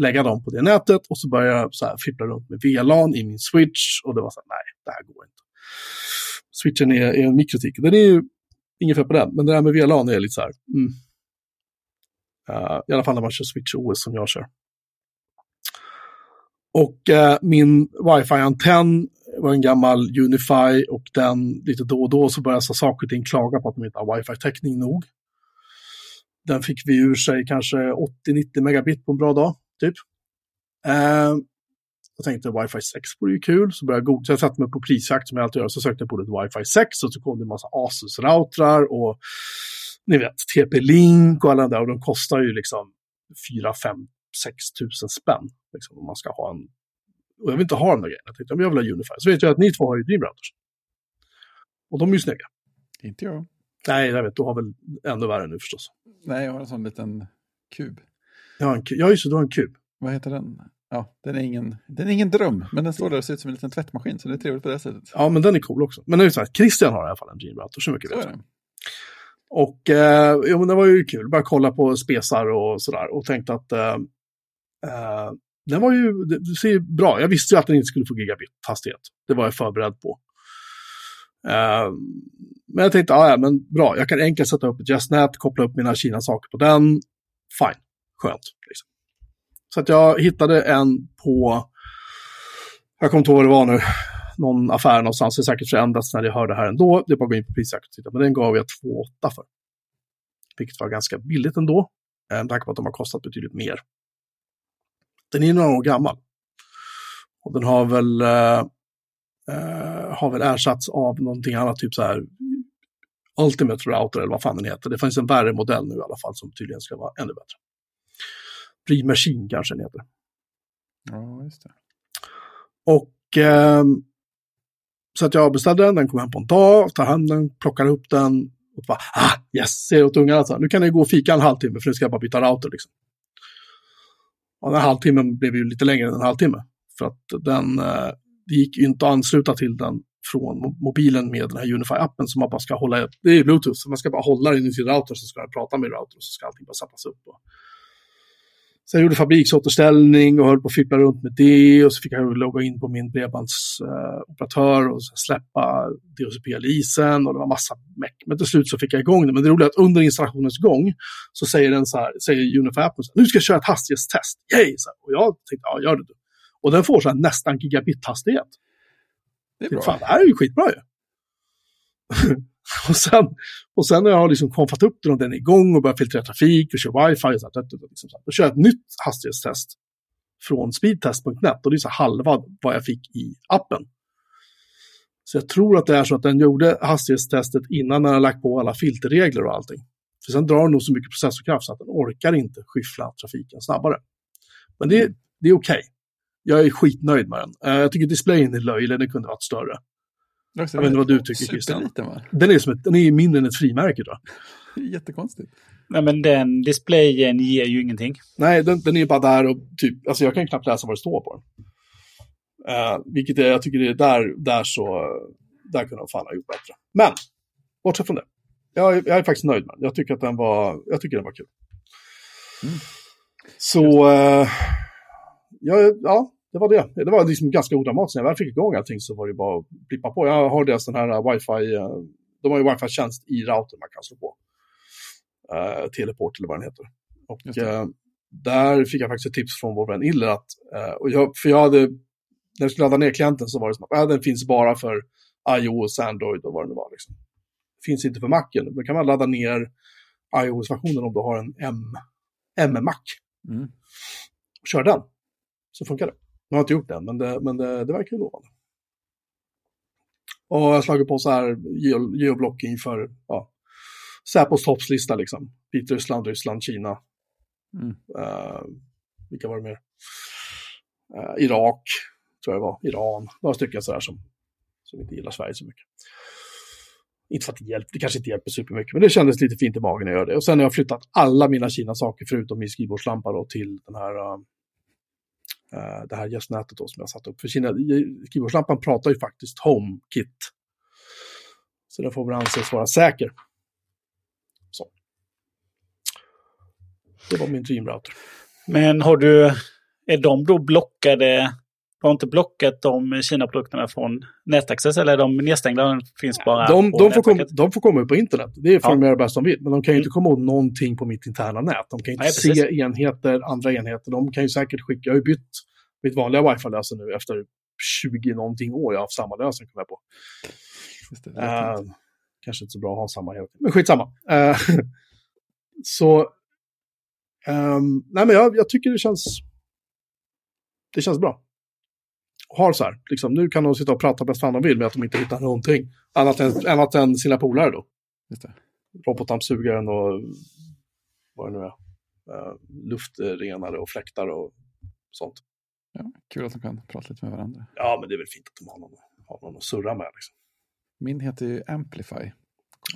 Speaker 3: lägga dem på det nätet och så börjar jag så här fippla runt med VLAN i min switch och det var så här, nej, det här går inte. Switchen är, är en mikrotik, den är ju inget fel på den, men det där med VLAN är lite så här, mm. Uh, I alla fall när man kör Switch OS som jag kör. Och uh, min wifi-antenn var en gammal Unify och den lite då och då så började så saker och ting klaga på att de inte har wifi-täckning nog. Den fick vi ur sig kanske 80-90 megabit på en bra dag, typ. Uh, jag tänkte wifi 6 vore ju kul, så började jag googla. Så jag satte mig på prisjakt som jag alltid gör, så sökte jag på det wifi 6 och så kom det en massa Asus-routrar och ni vet, TP-Link och alla där och de kostar ju liksom 4, 5, 6 tusen spänn. Liksom, om man ska ha en... Och jag vill inte ha den där grejen. Jag tänkte, men jag vill ha Unify. Så vet jag att ni två har ju Dreamrouters. Och de är ju snygga.
Speaker 1: Inte jag.
Speaker 3: Nej, jag vet, du har väl ännu värre nu förstås.
Speaker 1: Nej, jag har en sån liten kub.
Speaker 3: Ja, en, ja just det, du har en kub.
Speaker 1: Vad heter den? Ja, den är, ingen, den är ingen dröm, men den står där och ser ut som en liten tvättmaskin, så det är trevligt på det sättet.
Speaker 3: Ja, men den är cool också. Men det är så här, Christian har i alla fall en Dreamrouter, så mycket
Speaker 1: Så
Speaker 3: vet
Speaker 1: är
Speaker 3: jag. Och eh, ja, men det var ju kul, började kolla på spesar och sådär och tänkte att eh, eh, den var ju, det, det ser ju bra, jag visste ju att den inte skulle få gigabit hastighet. Det var jag förberedd på. Eh, men jag tänkte, ja, ja, men bra, jag kan enkelt sätta upp ett JustNet, koppla upp mina Kina-saker på den. Fine, skönt. Liksom. Så att jag hittade en på, jag kommer inte ihåg vad det var nu, någon affär någonstans, det är säkert förändrats när jag hörde det här ändå. Det är bara att gå in på prisjakt och titta, men den gav jag 2,8 för. Vilket var ganska billigt ändå, eh, med tanke på att de har kostat betydligt mer. Den är några år gammal. Och den har väl, eh, eh, har väl ersatts av någonting annat, typ så här Ultimate Router eller vad fan den heter. Det finns en värre modell nu i alla fall som tydligen ska vara ännu bättre. Free Machine kanske den heter.
Speaker 1: Ja, just det.
Speaker 3: Och ehm, så att jag beställde den, den kom hem på en dag, tar hem den, plockar upp den och bara, ah, yes, säger åt ungarna så här, nu kan ni gå och fika en halvtimme för nu ska jag bara byta router liksom. Och den halvtimmen blev ju lite längre än en halvtimme. För att den, eh, det gick ju inte att ansluta till den från mobilen med den här Unify-appen som man bara ska hålla, det är Bluetooth, så man ska bara hålla den i sin router så ska den prata med router och så ska allting bara sättas upp. Och så jag gjorde fabriksåterställning och höll på att fippla runt med det och så fick jag logga in på min bredbandsoperatör och släppa DHCP-leasen och det var massa meck. Men till slut så fick jag igång det. Men det roliga är att under installationens gång så säger den så här, säger Unify-appen nu ska jag köra ett hastighetstest. Yay! Så här, och jag tänkte, ja gör det du. Och den får så här nästan gigabit-hastighet.
Speaker 1: Det är bra.
Speaker 3: Fan, det här är ju skitbra ju. <laughs> <laughs> och, sen, och sen när jag har liksom konfat upp den och den är igång och börjar filtrera trafik och kör wifi, och så här, liksom så här, då kör jag ett nytt hastighetstest från speedtest.net och det är så halva vad jag fick i appen. Så jag tror att det är så att den gjorde hastighetstestet innan den har lagt på alla filterregler och allting. För sen drar den nog så mycket processorkraft så att den orkar inte skyffla trafiken snabbare. Men det, det är okej. Jag är skitnöjd med den. Eh, Jag tycker displayen är löjlig, den kunde varit större.
Speaker 1: Jag
Speaker 3: vet inte vad du tycker, Christian. Den är, som ett, den är mindre än ett frimärke jag.
Speaker 1: Jättekonstigt.
Speaker 2: Nej, men den displayen ger ju ingenting.
Speaker 3: Nej, den, den är bara där och typ, alltså jag kan knappt läsa vad det står på den. Eh, vilket är, jag tycker det är där, där så, där kunde de fan ha gjort bättre. Men, bortsett från det. Jag, är- jag är faktiskt nöjd med den. Jag tycker att den var, jag tycker den var kul.
Speaker 1: Mm.
Speaker 3: Så, eh, ja, ja, det var det. Det var liksom ganska odramatiskt. När jag väl fick igång allting så var det bara att blippa på. Jag har deras den här wifi, eh, de har ju wifi-tjänst i routern man kan slå på. Uh, teleport eller vad den heter. Och eh, där fick jag faktiskt ett tips från vår vän Iller att, eh, och jag, för jag hade, när jag skulle ladda ner klienten så var det som att äh, den finns bara för iOS, Android och vad det nu var. Liksom. Finns inte för Macen. Då kan man ladda ner iOS-versionen om du har en M, M-Mac
Speaker 1: Mm.
Speaker 3: kör den. Så funkar det. Jag har inte gjort det, men det, men det, det verkar ju lovande. Och jag har slagit på så här geo- geoblocking för ja, Säpos toppslista liksom. Vitryssland, Ryssland, Kina.
Speaker 1: Mm.
Speaker 3: Eh, vilka var det mer? Eh, Irak, tror jag det var. Iran. Några stycken sådär som, som inte gillar Sverige så mycket. Inte för att det hjälper, det kanske inte hjälper supermycket, men det kändes lite fint i magen när jag gör det. Och sen har jag flyttat alla mina Kina-saker, förutom min skrivbordslampa då, till den här, uh, uh, det här gästnätet då som jag satt upp. För Kina, skrivbordslampan pratar ju faktiskt HomeKit. Så den får väl anses vara säker. Så. Det var min Dream Router.
Speaker 2: Men har du... Är de då blockade har inte blockat de Kina-produkterna från NetAccess eller är de nedstängda? De finns bara
Speaker 3: De, de, får komma, de får komma ut på internet. Det är för
Speaker 2: Ja.
Speaker 3: de göra bäst de vill. Men de kan ju
Speaker 2: Mm.
Speaker 3: inte komma åt någonting på mitt interna nät. De kan ju inte
Speaker 2: Nej, precis.
Speaker 3: se enheter, andra enheter. De kan ju säkert skicka. Jag har ju bytt mitt vanliga wifi-lösen nu efter 20 någonting år. Jag har haft samma lösen kom jag på.
Speaker 1: Just det, jag
Speaker 3: Eh, kanske inte så bra att ha samma hela tiden. Men skitsamma. Uh, <laughs> så, ehm, nej men jag, jag tycker det känns, det känns bra. Har så här, liksom, nu kan de sitta och prata bäst fan de vill med att de inte hittar någonting. Annat än, annat än sina polare då. Robotdammsugaren och vad det nu är. Uh, luftrenare och fläktar och sånt.
Speaker 1: Ja, kul att de kan prata lite med varandra.
Speaker 3: Ja, men det är väl fint att de har någon, har någon att surra med. Liksom.
Speaker 1: Min heter ju Amplify.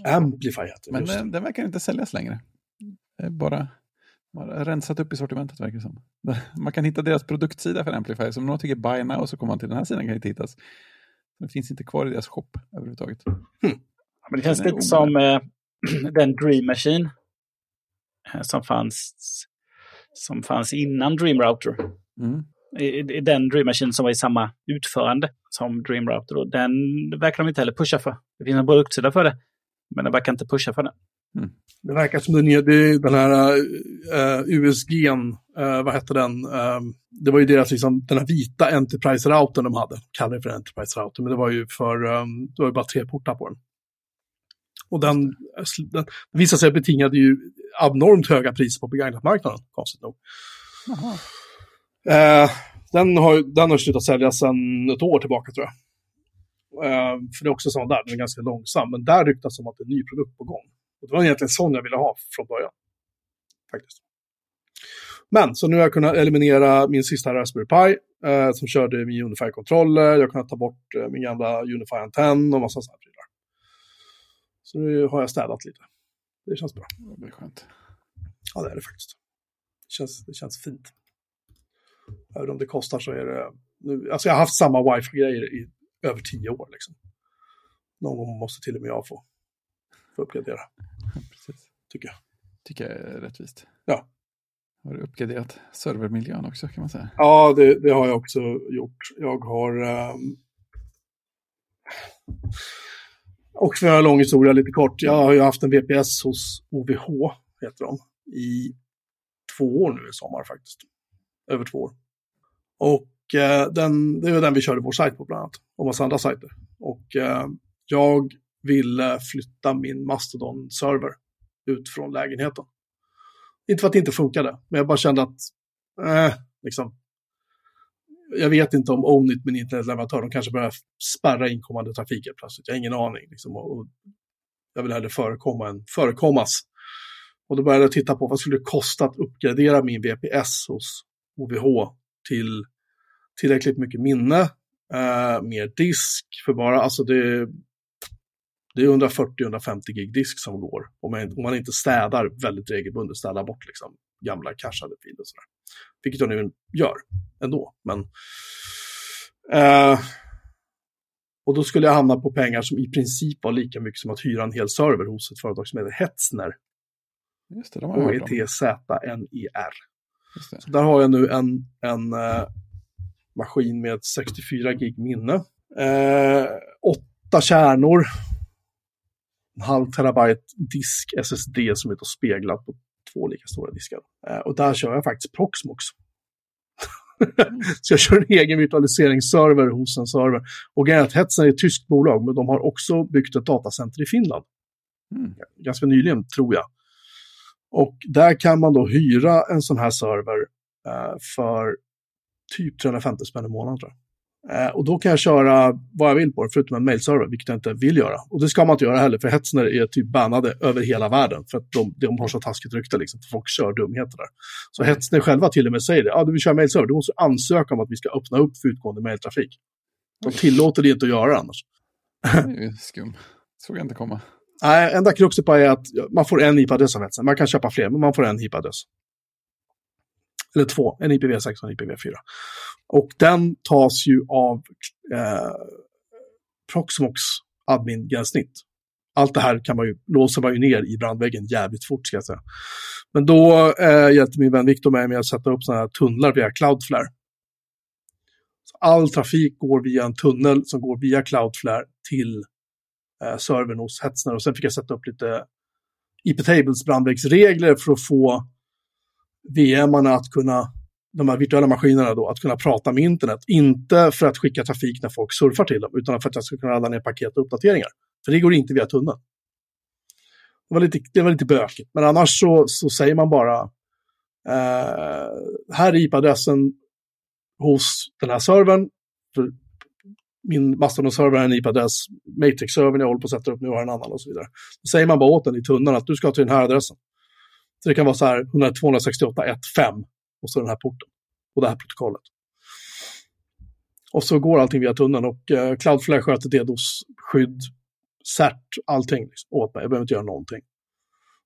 Speaker 3: Amplify heter.
Speaker 1: Men den, den verkar inte säljas längre. Det är bara man har rensat upp i sortimentet verkar det som. <laughs> Man kan hitta deras produktsida för Amplify. Så om någon tycker buy now så kommer man till den här sidan kan inte hittas. Den finns inte kvar i deras shop överhuvudtaget.
Speaker 2: Ja, Men det känns
Speaker 1: Den
Speaker 2: lite som eh, <clears throat> den Dream Machine eh, som fanns, som fanns innan Dream Router.
Speaker 1: Mm.
Speaker 2: I, i den Dream Machine som var i samma utförande som Dream Router. Och den verkar de inte heller pusha för. Det finns en produktsida för det. Men de verkar inte pusha för det.
Speaker 3: Det verkar som den, det den här uh, USG'n, uh, vad hette den? Ehm, det var ju deras, liksom, den här vita Enterprise-routern de hade. Kallade det för Enterprise-router, men det var ju för, um, det var ju bara tre portar på den. Och den, den visade sig betingade ju abnormt höga priser på begagnatmarknaden, konstigt nog. Eh, den, har, den har slutat säljas sedan ett år tillbaka tror jag. Eh, för det är också sån där, den är ganska långsam. Men där ryktas om att det är en ny produkt på gång. Och det var egentligen sån jag ville ha från början. Faktiskt. Men, så nu har jag kunnat eliminera min sista Raspberry Pi eh, som körde min Unify-kontroller. Jag har kunnat ta bort eh, min gamla Unify-antenn och massa sådana prylar. Så nu har jag städat lite. Det känns bra.
Speaker 1: Det blir skönt.
Speaker 3: Ja, det är det faktiskt. Det känns, det känns fint. Även om det kostar så är det... Nu, alltså jag har haft samma wifi-grejer i över tio år. Liksom. Någon gång måste till och med jag få, få uppgradera, <laughs>
Speaker 1: Precis.
Speaker 3: tycker jag.
Speaker 1: Tycker jag är rättvist.
Speaker 3: Ja.
Speaker 1: Har du uppgraderat servermiljön också kan man säga?
Speaker 3: Ja, det, det har jag också gjort. Jag har... Um... Och för att göra en lång historia lite kort. Jag har ju haft en VPS hos OVH, heter de, i två år nu i sommar faktiskt. Över två år. Och eh, den, det var den vi körde vår sajt på bland annat. Och massa andra sajter. Och eh, jag ville flytta min Mastodon-server ut från lägenheten. Inte för att det inte funkade, men jag bara kände att, eh, liksom. Jag vet inte om Ownit, min internetleverantör, de kanske börjar spärra inkommande trafik helt plötsligt. Jag har ingen aning. Liksom, och, och jag vill hellre förekomma än förekommas. Och då började jag titta på vad skulle det kosta att uppgradera min VPS hos OVH till tillräckligt mycket minne, eh, mer disk för bara, alltså det, det är 140-150 gig disk som går. Om man, om man inte städar väldigt regelbundet, städar bort liksom gamla cachade filer och sådär. Vilket jag nu gör ändå, men eh, och då skulle jag hamna på pengar som i princip var lika mycket som att hyra en hel server hos ett företag som heter Hetzner.
Speaker 1: Just det, de har jag.
Speaker 3: H-E-T-Z-N-E-R.
Speaker 1: Just det.
Speaker 3: Så där har jag nu en, en eh, maskin med 64 gig minne. Eh, åtta kärnor. Halv terabyte disk SSD som är då speglat på två lika stora diskar. Eh, och där kör jag faktiskt Proxmox. <laughs> Så jag kör en egen virtualiseringsserver hos en server. Och Hetzner är ett tyskt bolag, men de har också byggt ett datacenter i Finland.
Speaker 1: Mm.
Speaker 3: Ganska nyligen, tror jag. Och där kan man då hyra en sån här server eh, för typ 350 spänn i månaden tror jag. Eh, och då kan jag köra vad jag vill på det, förutom en mailserver, vilket jag inte vill göra. Och det ska man inte göra heller, för Hetzner är typ bannade över hela världen, för att de, de har så taskigt rykte, liksom, för folk kör dumheter där. Så Hetzner själva till och med säger det, ja du vill köra mailserver, du måste ansöka om att vi ska öppna upp för utgående mailtrafik. De tillåter det inte att göra annars.
Speaker 1: Det är <laughs> skum. Såg jag inte komma.
Speaker 3: Nej, enda kruxet är att man får en IP-adress av Hetzner. Man kan köpa fler, men man får en IP-adress. Eller två, en IPv6 och en IPv4. Och den tas ju av eh, Proxmox admin-gränssnitt. Allt det här kan man ju, låser man ju ner i brandväggen jävligt fort ska jag säga. Men då eh, hjälpte min vän Viktor mig med att sätta upp sådana här tunnlar via Cloudflare. Så all trafik går via en tunnel som går via Cloudflare till eh, servern hos Hetzner. Och sen fick jag sätta upp lite IP-tables brandvägsregler för att få VM-arna att kunna, de här virtuella maskinerna då, att kunna prata med internet. Inte för att skicka trafik när folk surfar till dem, utan för att jag ska kunna ladda ner paket och uppdateringar. För det går inte via tunneln. Det var lite, det var lite bökigt, men annars så, så säger man bara eh, här är IP-adressen hos den här servern. För min Mastodon-server har en IP-adress, Matrix-servern jag håller på att sätta upp nu har en annan och så vidare. Då säger man bara åt den i tunneln att du ska till den här adressen. Så det kan vara så här 268.1.5 och så den här porten och det här protokollet. Och så går allting via tunneln och eh, Cloudflare sköter DDoS-skydd, CERT, allting liksom, åt mig. Jag behöver inte göra någonting.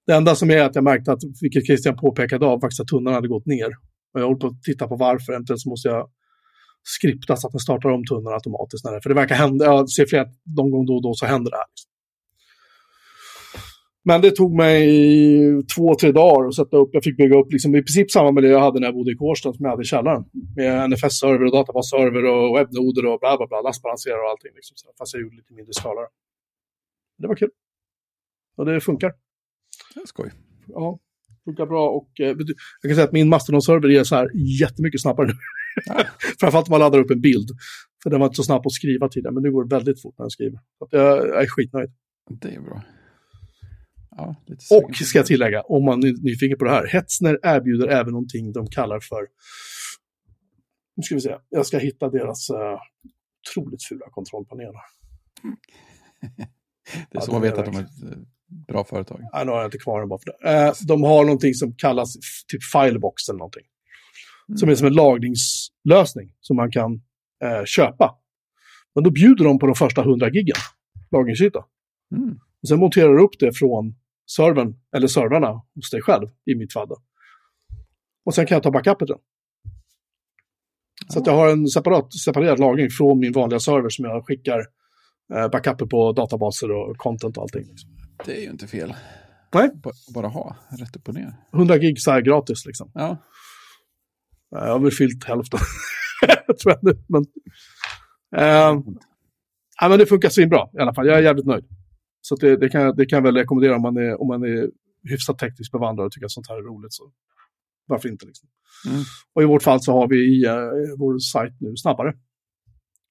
Speaker 3: Det enda som är att jag märkte att, vilket Christian påpekade av, faktiskt att tunneln hade gått ner. Och jag håller på att titta på varför, eventuellt så måste jag skripta så att den startar om tunneln automatiskt. När det, för det verkar hända, jag ser flera, någon gång då och då så händer det här. Liksom. Men det tog mig två, tre dagar att sätta upp. Jag fick bygga upp liksom, i princip samma miljö jag hade när jag bodde i Kårsta som jag hade i källaren. Med NFS-server och databasserver och webbnoder och bla bla bla, lastbalanserare och allting. Liksom, fast jag gjorde lite mindre skala. Det var kul. Och det funkar.
Speaker 1: Det är skoj.
Speaker 3: Ja, funkar bra. Och, eh, jag kan säga att min Mastodon-server är så här jättemycket snabbare nu. Ja. <laughs> Framförallt om man laddar upp en bild. För den var inte så snabb att skriva tidigare, men nu går det väldigt fort när jag skriver. Så jag är skitnöjd.
Speaker 1: Det är bra.
Speaker 3: Ja, och ska jag tillägga, om man är nyfiken på det här, Hetzner erbjuder även någonting de kallar för, nu ska vi se, jag ska hitta deras uh, otroligt fula kontrollpaneler. <laughs>
Speaker 1: det är så ja, man vet att de är ett eh, bra företag.
Speaker 3: Ja, nu har jag inte kvar den bara för det. Uh, de har någonting som kallas typ Filebox eller någonting. Mm. Som är som en lagringslösning som man kan uh, köpa. Men då bjuder de på de första 100 giggen lagringsyta. Mm. Och sen monterar du upp det från servern, eller servrarna hos dig själv, i mitt fall. Och sen kan jag ta backupet den. Så jag har en separat, separerad lagring från min vanliga server som jag skickar eh, backuper på databaser och content och allting. Liksom.
Speaker 1: Det är ju inte fel.
Speaker 3: Nej.
Speaker 1: B bara ha, rätt upp och ner.
Speaker 3: 100 gig så här gratis liksom.
Speaker 1: Ja.
Speaker 3: Jag har väl fyllt hälften, <laughs> tror jag nu. Men, eh, ja, men det funkar svinbra i alla fall. Jag är jävligt nöjd. Så det, det, kan, det kan jag väl rekommendera om man är, om man är hyfsat tekniskt bevandrad och tycker att sånt här är roligt. Så varför inte? Liksom. Mm. Och i vårt fall så har vi uh, vår sajt nu snabbare.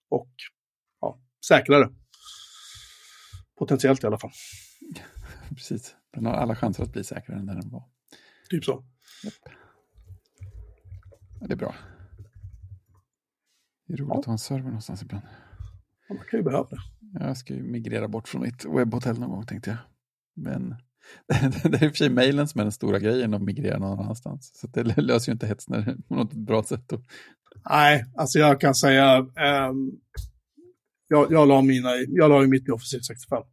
Speaker 3: Och ja, säkrare. Potentiellt i alla fall. <laughs>
Speaker 1: Precis. Den har alla chanser att bli säkrare än den var.
Speaker 3: Typ så.
Speaker 1: Yep. Ja, det är bra. Det är roligt ja. att ha en server någonstans ibland.
Speaker 3: Man kan ju behöva det.
Speaker 1: Jag ska ju migrera bort från mitt webbhotell någon gång tänkte jag. Men <laughs> det är i och för sig mejlen som är den stora grejen att migrera någon annanstans. Så det löser ju inte Hetzner på något bra sätt. Då.
Speaker 3: Nej, alltså jag kan säga, um, jag, jag la mina, jag la ju mitt i Office 65.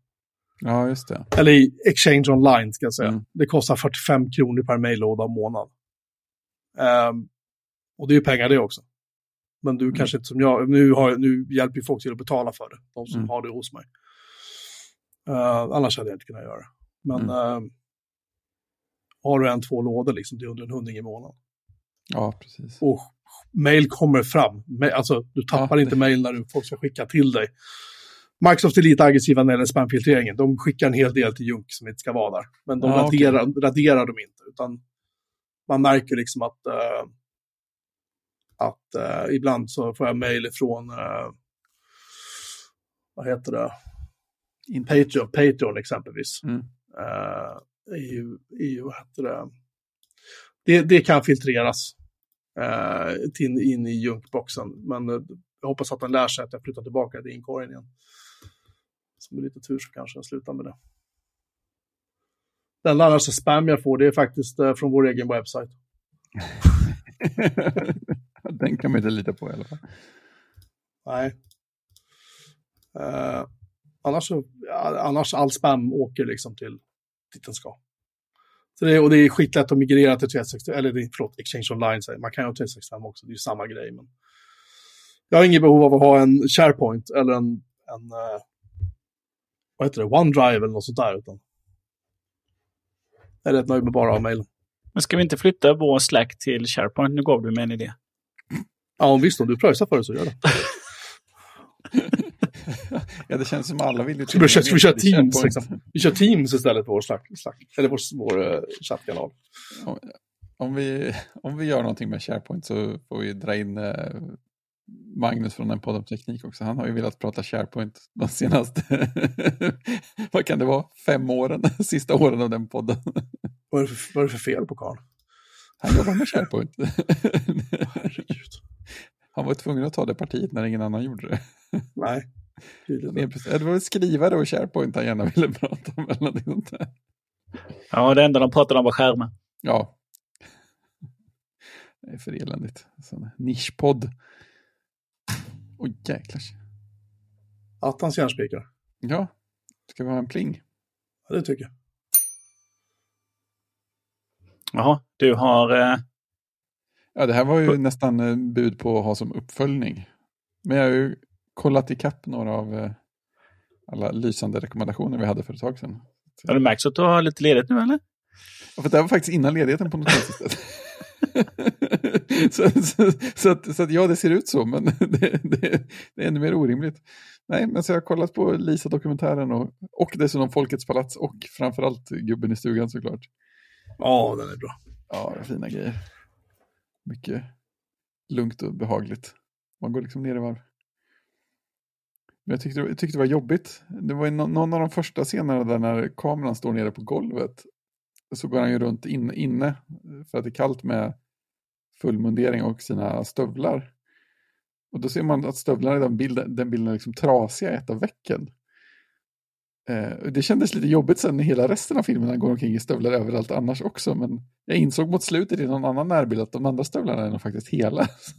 Speaker 1: Ja, just det.
Speaker 3: Eller i Exchange Online ska jag säga. Mm. Det kostar 45 kronor per mejllåda månad. Um, och det är ju pengar det också. Men du mm. kanske inte som jag, nu, har, nu hjälper ju folk till att betala för det, de som mm. har det hos mig. Uh, annars hade jag inte kunnat göra det. Men mm. uh, har du en, två lådor liksom, det är under en hundring i månaden.
Speaker 1: Ja, precis.
Speaker 3: Och mail kommer fram. Alltså, du tappar ja, inte mail när du, folk ska skicka till dig. Microsoft är lite aggressiva när det gäller spamfiltreringen. De skickar en hel del till Junk som inte ska vara där. Men de ja, raderar, okay. raderar dem inte. Utan man märker liksom att uh, att eh, ibland så får jag mejl ifrån, eh, vad heter det, In Patreon, Patreon exempelvis. Mm. Eh, i, i, vad heter det? det, det kan filtreras eh, till, in i junkboxen, men eh, jag hoppas att den lär sig att jag flyttar tillbaka till inkorgen igen. Så med lite tur så kanske jag slutar med det. Den annars spam jag får, det är faktiskt eh, från vår egen webbsajt. <laughs>
Speaker 1: Den kan man inte lita på i alla fall.
Speaker 3: Nej. Uh, annars, så, annars all spam åker liksom till dit den ska. Så det, och det är skitlätt att migrera till 365, eller förlåt, Exchange Online, säger man kan ju ha 365 också, det är ju samma grej. Men jag har inget behov av att ha en SharePoint eller en, en uh, vad heter det, OneDrive eller något sånt där. Utan jag är rätt nöjd med bara mejlen.
Speaker 2: Men ska vi inte flytta vår Slack till SharePoint? Nu gav du mig en idé.
Speaker 3: Ja, visst, om du pröjsar för det så gör det. <laughs>
Speaker 1: ja, det känns som alla vill ju...
Speaker 3: Ska vi, köra, ska vi köra Teams? Liksom? Vi kör Teams istället för vår, slack, slack, eller vår, vår uh, chattkanal.
Speaker 1: Om, om, vi, om vi gör någonting med SharePoint så får vi dra in uh, Magnus från en podd om teknik också. Han har ju velat prata SharePoint de senaste, <laughs> vad kan det vara, fem åren, <laughs> sista åren av den podden.
Speaker 3: Vad är det för, vad är det för fel på Karl?
Speaker 1: Han jobbar med SharePoint. Han var tvungen att ta det partiet när ingen annan gjorde det. <laughs>
Speaker 3: Nej.
Speaker 1: Det var skrivare och SharePoint han gärna ville prata om. Eller någonting sånt där.
Speaker 2: Ja, det enda de pratade om var skärmen.
Speaker 1: Ja. Det är för eländigt. Sån nischpodd. Oj, jäklar.
Speaker 3: Attans järnspikar.
Speaker 1: Ja. Ska vi ha en pling?
Speaker 3: Ja, det tycker jag.
Speaker 2: Jaha, du har... Eh...
Speaker 1: Ja, det här var ju nästan bud på att ha som uppföljning. Men jag har ju kollat ikapp några av eh, alla lysande rekommendationer vi hade för ett tag sedan.
Speaker 2: Har du märkt att du har lite ledigt nu eller?
Speaker 1: Ja, för det var faktiskt innan ledigheten på något sätt. <laughs> så, så, så, att, så att ja, det ser ut så, men <laughs> det, det, det är ännu mer orimligt. Nej, men så jag har kollat på Lisa-dokumentären och, och dessutom Folkets palats och framförallt Gubben i stugan såklart.
Speaker 3: Ja, den är bra.
Speaker 1: Ja, fina grejer. Mycket lugnt och behagligt. Man går liksom ner i varv. Men jag tyckte, jag tyckte det var jobbigt. Det var någon av de första scenerna där när kameran står nere på golvet. Så går han ju runt in, inne för att det är kallt med full mundering och sina stövlar. Och då ser man att stövlarna i den bilden, den bilden är liksom trasiga i ett av vecken. Eh, det kändes lite jobbigt sen i hela resten av filmen, han går omkring i stövlar överallt annars också, men jag insåg mot slutet i någon annan närbild att de andra stövlarna är nog faktiskt hela. <laughs>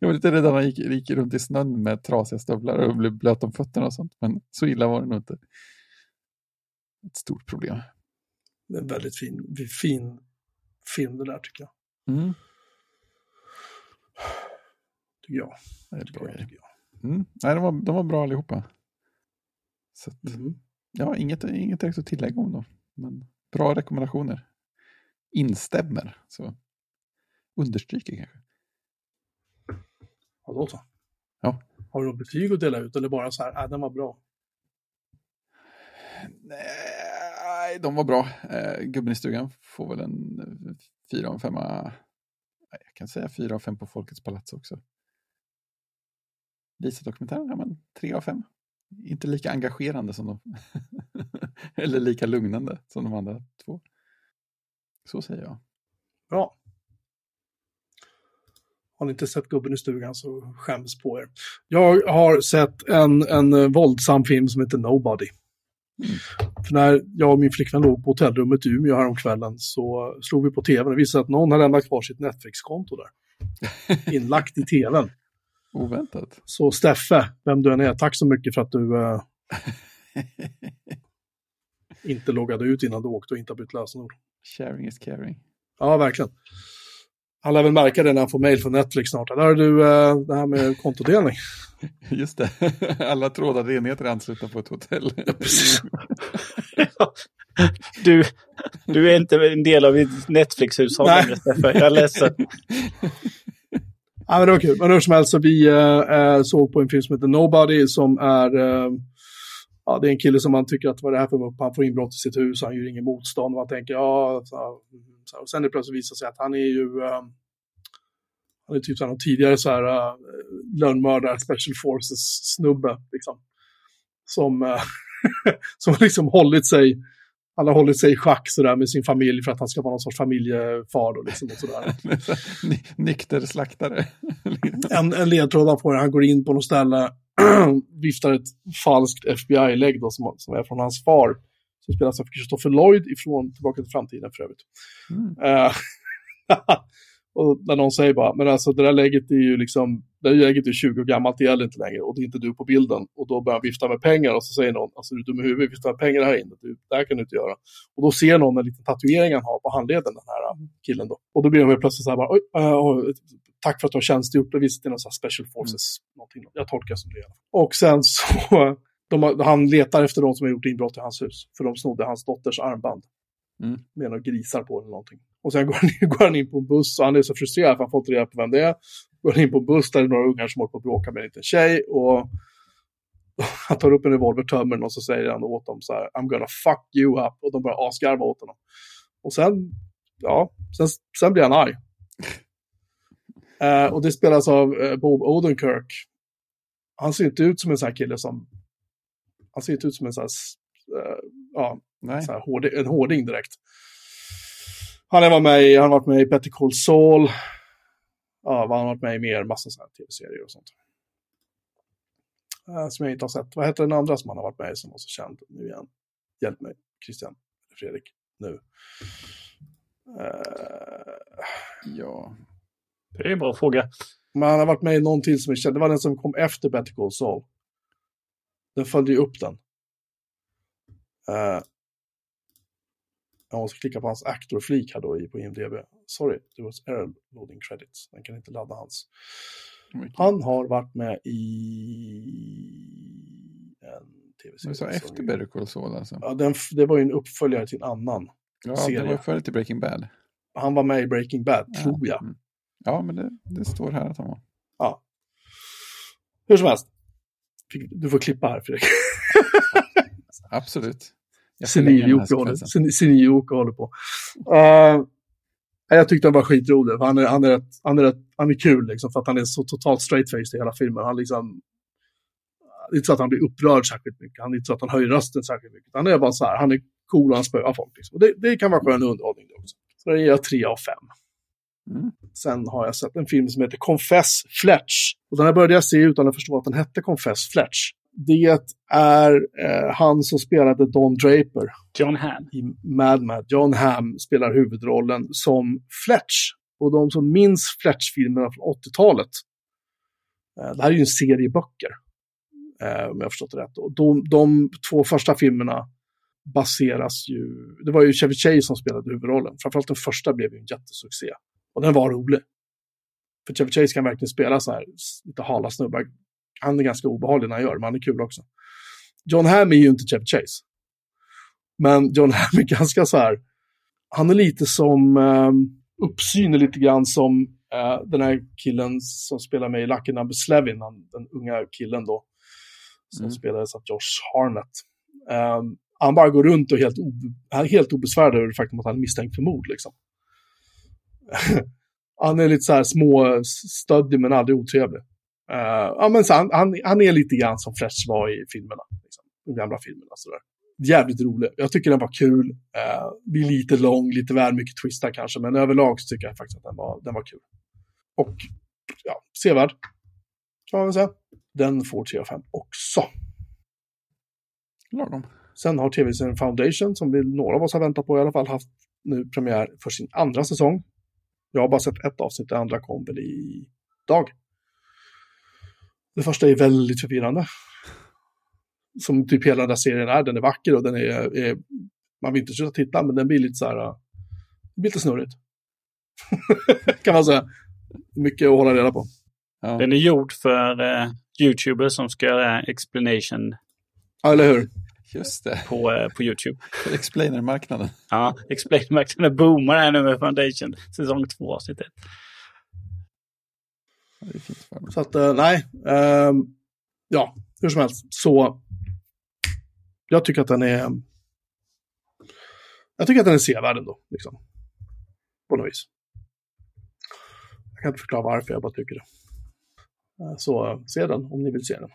Speaker 1: jag var lite rädd att han gick, gick runt i snön med trasiga stövlar och blev blöt om fötterna och sånt, men så illa var det nog inte. Ett stort problem.
Speaker 3: Det är en väldigt fin, fin film det där tycker jag.
Speaker 1: Mm.
Speaker 3: Tycker jag.
Speaker 1: Det är
Speaker 3: tycker
Speaker 1: bra
Speaker 3: jag, tycker
Speaker 1: jag. Mm. Nej, de var, de var bra allihopa. Så att,
Speaker 3: Mm.
Speaker 1: ja, inget, inget direkt att tillägga om dem. Men bra rekommendationer. Instämmer. Så understryker kanske.
Speaker 3: Ja, då så.
Speaker 1: Ja.
Speaker 3: Har du något betyg att dela ut eller bara så här, äh, den var bra?
Speaker 1: Nej, de var bra. Eh, gubben i stugan får väl en eh, fyra och en femma. Jag kan säga fyra och fem på Folkets palats också. Lisa-dokumentären, ja men tre av fem. Inte lika engagerande som de. <laughs> Eller lika lugnande som de andra två. Så säger jag.
Speaker 3: Bra. Har ni inte sett Gubben i stugan så skäms på er. Jag har sett en, en våldsam film som heter Nobody.
Speaker 1: Mm.
Speaker 3: För när jag och min flickvän låg på hotellrummet i Umeå häromkvällen så slog vi på tvn och visade att någon har lämnat kvar sitt Netflix-konto där. <laughs> Inlagt i tvn.
Speaker 1: Oväntat.
Speaker 3: Så Steffe, vem du än är, tack så mycket för att du eh, <laughs> inte loggade ut innan du åkte och inte har bytt lösenord.
Speaker 1: Sharing is caring.
Speaker 3: Ja, verkligen. Han lär väl märka det när han får mejl från Netflix snart. Där har du eh, det här med kontodelning. <laughs>
Speaker 1: Just det. <laughs> Alla trådade enheter är anslutna på ett hotell.
Speaker 2: du, du är inte en del av mitt Netflix-hushåll
Speaker 3: Nej.
Speaker 2: längre, Steffe. Jag är ledsen.
Speaker 3: Ja, men det var kul. Men hur som helst så vi äh, såg på en film som heter Nobody som är, äh, ja det är en kille som man tycker att vad är det här för mupp? Han får inbrott i sitt hus, han gör ingen motstånd och man tänker ja, så, så, och sen det plötsligt visar sig att han är ju, äh, han är typ som någon tidigare så här uh, lönnmördare, special forces snubbe liksom. Som, <laughs> som har liksom hållit sig, han har hållit sig i schack sådär med sin familj för att han ska vara någon sorts familjefar och liksom och sådär. <laughs>
Speaker 1: Ny- Nykter slaktare. <laughs>
Speaker 3: en, en ledtråd han får, han går in på något ställe, <clears throat> viftar ett falskt FBI-lägg som, som är från hans far, som spelas av Christopher Lloyd ifrån Tillbaka till framtiden för övrigt.
Speaker 1: Mm. <laughs>
Speaker 3: Och när någon säger bara, men alltså det där lägget är ju liksom, det där lägget är 20 år gammalt, det gäller inte längre och det är inte du på bilden. Och då börjar han vifta med pengar och så säger någon, alltså du är dum i huvudet, vifta med pengar här inne, du, det här kan du inte göra. Och då ser någon en liten tatuering han har på handleden, den här killen då. Och då blir de helt plötsligt så här bara, oj, äh, tack för att du har tjänstgjort, det visst det är någon special forces, någonting, jag tolkar som det. Och sen så, <laughs> de, han letar efter de som har gjort inbrott i hans hus, för de snodde hans dotters armband.
Speaker 1: Mm.
Speaker 3: Med några grisar på eller någonting. Och sen går han, <laughs> går han in på en buss och han är så frustrerad för han får inte reda på vem det är. Går han in på en buss där det är några ungar som håller på att bråka med en liten tjej och <laughs> han tar upp en revolver, tömmer den och så säger han åt dem så här I'm gonna fuck you up och de börjar asgarva åt honom. Och sen, ja, sen, sen blir han arg. Eh, och det spelas av eh, Bob Odenkirk. Han ser inte ut som en sån här kille som... Han ser inte ut som en sån här, eh, ja,
Speaker 1: Nej.
Speaker 3: så här hård, en hårding direkt. Han har varit med i, han har varit med i Better Call Saul. Ja, han har varit med i mer, massa sådana tv-serier och sånt. Eh, som jag inte har sett. Vad heter den andra som han har varit med i som var så känd nu igen? Hjälp mig, Christian, Fredrik, nu. Eh,
Speaker 1: Ja.
Speaker 2: Det är en bra fråga.
Speaker 3: Men han har varit med i någon till som är känd. Det var den som kom efter Better Call Saul. Den följde ju upp den. Jag måste klicka på hans actor-flik här då i, på IMDB. Sorry, det was error loading credits. Den kan inte ladda hans. Han har varit med i en tv-serie. Som-
Speaker 1: efter Better Call Saul alltså?
Speaker 3: Ja, den, det var ju en uppföljare till en annan.
Speaker 1: Ja,
Speaker 3: serie.
Speaker 1: det var före till Breaking Bad.
Speaker 3: Han var med i Breaking Bad,
Speaker 1: Ja.
Speaker 3: tror jag.
Speaker 1: Mm. Ja, men det, det står här att han var.
Speaker 3: Hur som helst. Du får klippa här, Fredrik. <laughs>
Speaker 1: Absolut. Här
Speaker 3: Senil-Jocke håller, på. Uh, jag tyckte han var skitrolig. Han är, han, är rätt, han, är rätt, han är kul liksom, för att han är så totalt straight-faced i hela filmen. Han liksom, det är inte så att han blir upprörd särskilt mycket. Han är inte så att han höjer rösten särskilt mycket. Han är bara så här, han är cool och han spöar folk. Liksom. Och det, det kan vara skön underhållning det också. Så det ger jag tre av fem.
Speaker 1: Mm.
Speaker 3: Sen har jag sett en film som heter Confess Fletch. Och den här började jag se utan att förstå att den hette Confess Fletch. Det är eh, han som spelade Don Draper
Speaker 2: John Han.
Speaker 3: i Mad Mad. John Hamm spelar huvudrollen som Fletch. Och de som minns Fletch-filmerna från 80-talet. Eh, det här är ju en serie böcker. Eh, om jag har förstått det rätt. Och de, de två första filmerna baseras ju... Det var ju Chevy Chase som spelade huvudrollen. Framförallt den första blev ju en jättesuccé. Och den var rolig. För Chevy Chase kan verkligen spela så här lite hala snubbar. Han är ganska obehaglig när han gör det, men han är kul också. John Hamm är ju inte Chevy Chase. Men John Hamm är <laughs> ganska så här, han är lite som, um, uppsyn är lite grann som eh, den här killen som spelar med i Lucky Number Slevin, den unga killen då, som
Speaker 1: Mm.
Speaker 3: spelades av Josh Harnett. Ehm, han bara går runt och är helt, är helt obesvärd över det faktum att han är misstänkt för mord. Liksom. <laughs> han är lite så här små stöddig men aldrig otrevlig. Eh, ja, men så han, han, han är lite grann som Fletch var i filmerna. Liksom, de gamla filmerna. Sådär. Jävligt rolig. Jag tycker den var kul. Uh, blir lite lång, lite väl mycket twistar kanske, men överlag så tycker jag faktiskt att den var, den var kul. Och ja, sevärd. Kan man väl säga. Den får 3 av 5 också.
Speaker 1: Lagom.
Speaker 3: Sen har tv-serien Foundation, som vi, några av oss har väntat på i alla fall, haft nu premiär för sin andra säsong. Jag har bara sett ett avsnitt, det andra kom väl i dag. Det första är väldigt förvirrande. Som typ hela den där serien är, den är vacker och den är, är man vill inte sluta titta, men den blir lite så här, äh, det blir lite snurrigt. <laughs> kan man säga. Mycket att hålla reda på.
Speaker 1: Ja.
Speaker 2: Den är gjord för eh, YouTubers som ska göra explanation
Speaker 3: Ja, eller hur?
Speaker 1: Just det.
Speaker 2: på, eh, på YouTube. <laughs>
Speaker 1: Explainer-marknaden.
Speaker 2: Ja, <laughs> explain-marknaden boomar här nu med Foundation. Säsong två, avsnitt ett.
Speaker 1: Ja, det är fint för dem.
Speaker 3: Så att, eh, nej. ehm, ja, hur som helst. Så jag tycker att den är... Jag tycker att den är sevärd ändå. Liksom. På något vis. Jag kan inte förklara varför, jag bara tycker det. Eh, Så eh, se den om ni vill se den.